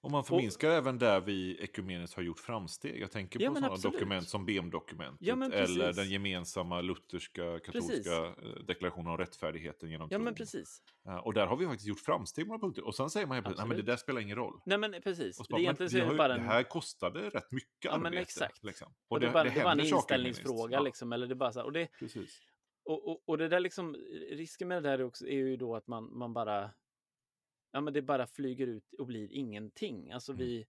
Och man förminskar även där vi ekumeniskt har gjort framsteg. Jag tänker Ja, på men sådana absolut. dokument som BM-dokumentet. Ja, men eller precis. den gemensamma lutherska katolska eh, deklarationen om rättfärdigheten genom Ja, tron. men precis. Eh, Och där har vi faktiskt gjort framsteg på några punkter. Och sen säger man helt nej men det där spelar ingen roll. Nej, men precis. Och så Det bara, är men är det ju- bara Det en... här kostade rätt mycket Ja, men arbete. exakt. Liksom. Och det, bara, det var en inställningsfråga. Ja, liksom, eller det bara så här, och det, Precis. Och, och, och det där liksom, risken med det där också är ju då att man, man bara, ja men det bara flyger ut och blir ingenting. Alltså Mm. vi,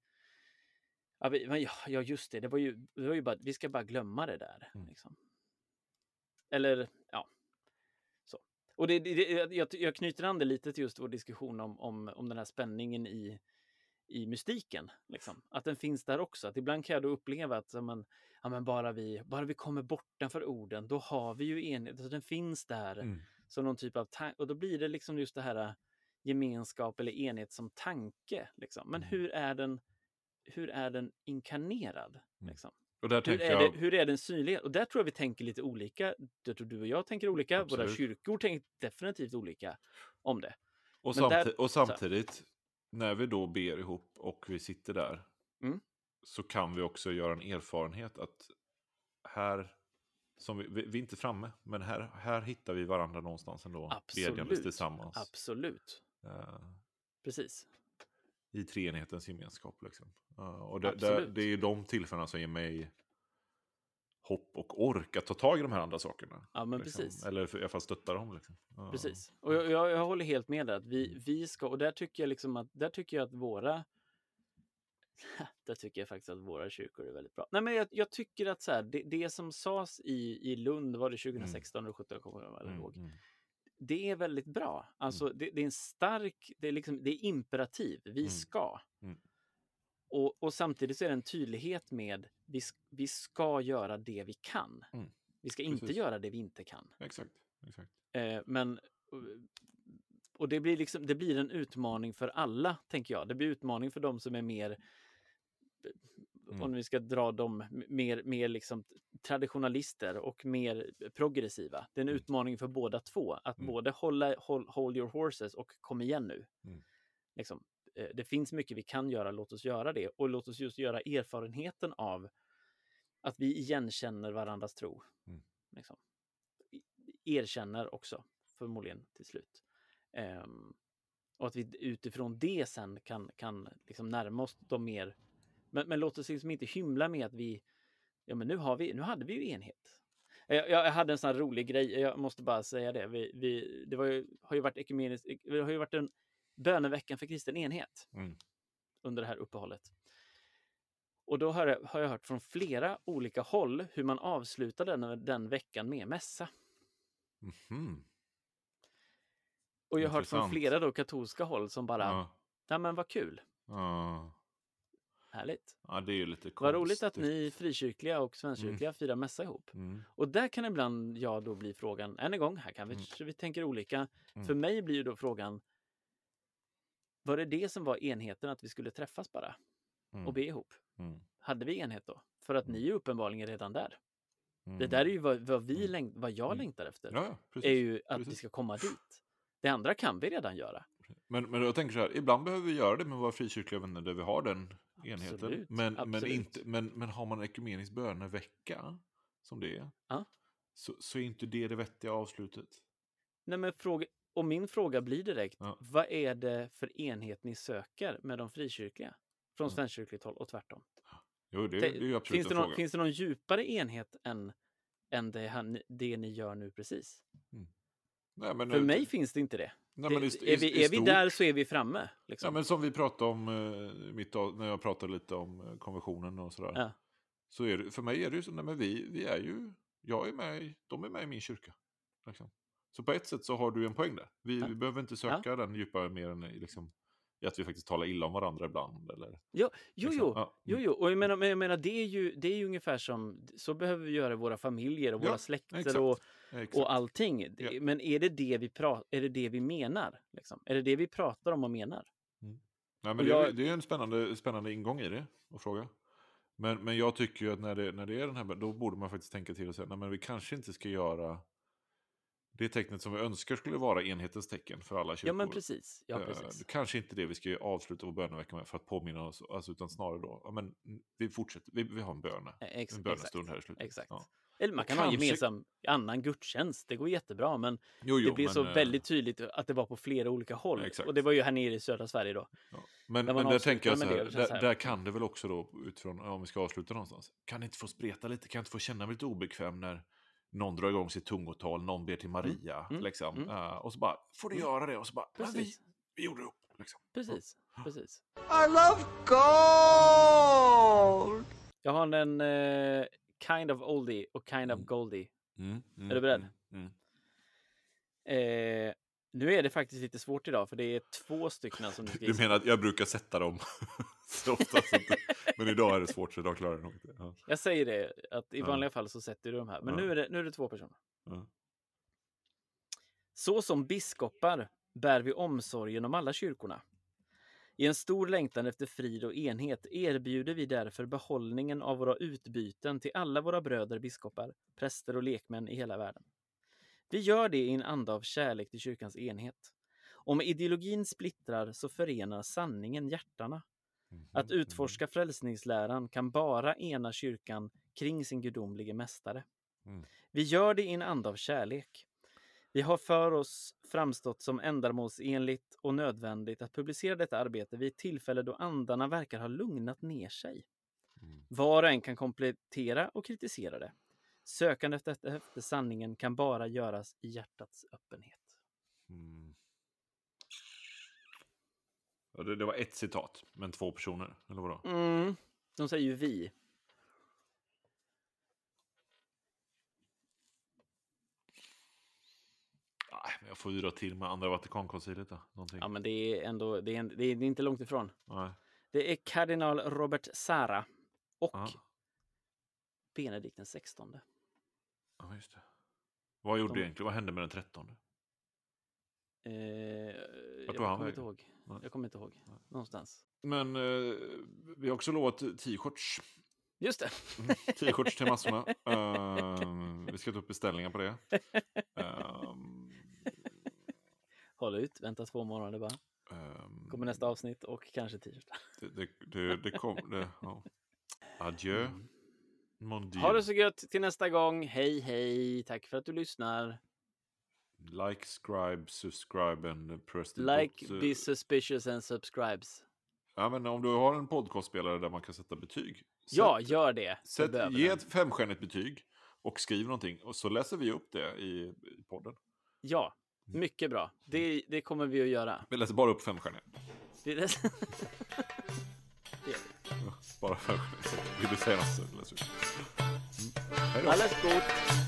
ja, vi ja, just det, det var ju, det var ju bara, vi ska bara glömma det där. Mm. Liksom. Eller, ja. Så. Och det, det, jag, jag knyter an det lite till just vår diskussion om, om, om den här spänningen i, i mystiken. Liksom. Att den finns där också. Att ibland kan jag då uppleva att men, ja, men bara, vi, bara vi kommer bortanför orden, då har vi ju enhet. Så den finns där Mm. som någon typ av tanke. Och då blir det liksom just det här gemenskap eller enhet som tanke. Liksom. Men Mm. hur är den hur är den inkarnerad? Mm. Liksom? Och där Hur, är jag... det, hur är den synlig? Och där tror jag vi tänker lite olika. Jag tror du och jag tänker olika. Våra Absolut. kyrkor tänker definitivt olika om det. Och, Men där- samti- och samtidigt, när vi då ber ihop och vi sitter där, Mm. Så kan vi också göra en erfarenhet att här, som vi, vi, vi är inte framme, men här, här hittar vi varandra någonstans ändå, bedjandes Absolut. tillsammans. Absolut. eh, Precis. I treenighetens gemenskap. Liksom. Eh, och det, det, det är ju de tillfällena som ger mig hopp och ork att ta tag i de här andra sakerna. Ja, men liksom. precis. Eller i alla fall stötta dem. Liksom. Precis. Och jag, jag, jag håller helt med där. Att vi, Mm. vi ska, och där tycker jag liksom att, där tycker jag att våra där tycker jag faktiskt att våra kyrkor är väldigt bra. Nej, men jag, jag tycker att så här, det, det som sades i, i Lund, var det 2016 eller 2017? Jag kommer inte Mm, ihåg. mm. Det är väldigt bra. Alltså, det, det är en stark, det är, liksom, det är imperativ. Vi Mm. ska. Mm. Och, och samtidigt så är det en tydlighet med vi, vi ska göra det vi kan. Mm. Vi ska inte Precis. göra det vi inte kan. Exakt. exakt. Eh, men och det blir liksom, det blir en utmaning för alla, tänker jag. Det blir utmaning för de som är mer, Mm. om vi ska dra dem, mer, mer liksom traditionalister och mer progressiva. Det är en Mm. utmaning för båda två, att Mm. både hålla hold, hold your horses och kom igen nu. Mm. Liksom, eh, det finns mycket vi kan göra, låt oss göra det. Och låt oss just göra erfarenheten av att vi igenkänner varandras tro. Mm. Liksom. Erkänner också, förmodligen till slut. Ehm, och att vi utifrån det sen kan, kan liksom närma oss de mer... Men, men låt oss liksom inte hymla med att vi... Ja, men nu, har vi, nu hade vi ju enhet. Jag, jag hade en sån här rolig grej, jag måste bara säga det. Vi, vi, det var ju, har ju varit det har ju varit en böneveckan för kristen enhet Mm. under det här uppehållet. Och då har jag, har jag hört från flera olika håll hur man avslutar den, den veckan med mässa. Mhm. Och jag har hört från flera då katolska håll som bara, Ja. ja men vad kul, Ja. Härligt. ja, det är ju lite konstigt. Vad roligt att ni frikyrkliga och svenskkyrkliga firar mässa ihop. Mm. Och där kan ibland jag då bli frågan, än en gång, här kan vi, Mm. vi tänker olika. Mm. För mig blir ju då frågan, var det det som var enheten, att vi skulle träffas bara Mm. och be ihop? Mm. Hade vi enhet då? För att ni är uppenbarligen redan där. Mm. Det där är ju vad, vad, vi Mm. längt, vad jag Mm. längtar efter. Ja, är ju att vi precis. ska komma dit. Det andra kan vi redan göra. Men, men jag tänker så här, ibland behöver vi göra det med våra frikyrkliga vänner där vi har den Absolut, Men, men, absolut. inte, men, men har man en ekumenisk bönevecka, som det är, Ja. så, så är inte det det vettiga avslutet. Nej, men fråga, och min fråga blir direkt, Ja. vad är det för enhet ni söker med de frikyrkliga? Från svenskkyrkligt håll och tvärtom. Jo, det, Det- det är absolut finns, det någon, fråga. finns det någon djupare enhet än, än det, han, det ni gör nu precis? Nej, men, För eh, mig finns det inte det. Nej, det i, är vi, är vi där så är vi framme. Liksom. Ja, men som vi pratade om eh, mitt, av- när jag pratade lite om eh, konventionen och sådär. Ja. Så är det, för mig är det ju så, nej, men vi, vi är ju, jag är med, de är med i min kyrka. Liksom. Så på ett sätt så har du en poäng där. Vi, Ja. vi behöver inte söka den djupare mer än liksom, i att vi faktiskt talar illa om varandra ibland. Eller, Jo, jo, liksom. jo. Ja, Jo, mm. jo, och jag menar, men jag menar det, är ju, det är ju ungefär som, så behöver vi göra i våra familjer och Ja, våra släkter exakt. och, Exakt. och allting. Ja. Men är det det vi, pra, är det det vi menar? Liksom? Är det det vi pratar om och menar? Nej, men Och det, är- jag- det är en spännande, spännande ingång i det, att fråga. Men, men jag tycker ju att när det, när det är den här, då borde man faktiskt tänka till och säga, nej men vi kanske inte ska göra det tecknet som vi önskar skulle vara enhetens tecken för alla kyrkor. Ja, men precis. Ja, Eh, precis. Kanske inte det vi ska avsluta vår bönevecka med för att påminna oss, alltså, utan snarare då, ja, men vi fortsätter, vi, vi har en böne, Eh, Ex, en exakt. bönestund här i slutet. Exakt. Ja. Eller man kan ha en kanske- gemensam annan gudstjänst. Det går jättebra, men Jo, jo, det blir men, så eh, väldigt tydligt att det var på flera olika håll. Exakt. Och det var ju här nere i södra Sverige då. Ja. Men, När men där tänker jag så här, det, så där, här- där kan det väl också då, utifrån, om vi ska avsluta någonstans, kan det inte få spreta lite, kan inte få känna mig lite obekväm när någon drar igång sitt tungotal, någon ber till Maria, mm, liksom. mm. Eh, och så bara, får du Mm. göra det? Och så bara, vi, Precis. vi gjorde upp. Liksom. Precis. Precis. I love gold! Jag har en eh, kind of oldie och kind of Mm. goldie. Mm, mm, Är du beredd? Mm, mm. Eh, nu är det faktiskt lite svårt idag, för det är två stycken som du ska Du menar att jag brukar sätta dem så ofta, så inte, men idag är det svårt, så idag klarar jag nog inte. Ja. Jag säger det, att i Ja. vanliga fall så sätter du de här. Men Ja. nu, är det, nu är det två personer. Ja. Så som biskopar bär vi omsorgen om alla kyrkorna. I en stor längtan efter frid och enhet erbjuder vi därför behållningen av våra utbyten till alla våra bröder biskopar, präster och lekmän i hela världen. Vi gör det i en anda av kärlek till kyrkans enhet. Om ideologin splittrar så förenar sanningen hjärtana. Mhm, Att utforska frälsningsläran kan bara ena kyrkan kring sin gudomlige mästare. Mm. Vi gör det i en anda av kärlek. Vi har för oss framstått som ändamålsenligt och nödvändigt att publicera detta arbete vid ett tillfälle då andarna verkar ha lugnat ner sig. Mm. Var och en kan komplettera och kritisera det. Sökandet efter, efter sanningen kan bara göras i hjärtats öppenhet. Mm. Ja, det, det var ett citat, men två personer, eller vadå? Mm. De säger ju vi. Nej, men jag får ju dra till med andra Vatikankonciliet då. Någonting. Ja, men det är ändå, det är, en- det är inte långt ifrån. Nej. Det är kardinal Robert Sara och Ja. Benedikt den 16. ja, just det. Vad gjorde De- egentligen? Vad hände med den trettonde? Eh, jag kommer inte ihåg. Nej. Jag kommer inte ihåg. Nej. Någonstans. Men eh, vi har också lovat t-shirts. Just det. Mm, T-shirts till massorna. Ehm, vi ska ta upp beställningar på det. Ehm, Håll ut. Vänta två månader bara. ehm, Kommer nästa avsnitt och kanske t-shirt. Det, det, det, det kom... Det, ja. Adjö. Mon Dieu. Ha det så gött till nästa gång. Hej, hej. Tack för att du lyssnar. Like, scribe, subscribe and press the Like, be suspicious and subscribes. Ja, men om du har en podcastspelare där man kan sätta betyg. Sätt, Ja, gör det. sätt, ge ett femstjärnigt betyg och skriv någonting. Och så läser vi upp det i, i podden. Ja, mycket bra. Det, det kommer vi att göra. Vi läser bara upp femstjärniga. Det är det. Bara femstjärniga. Vill du säga något så läser vi upp. Mm. Hej då. Alles gut.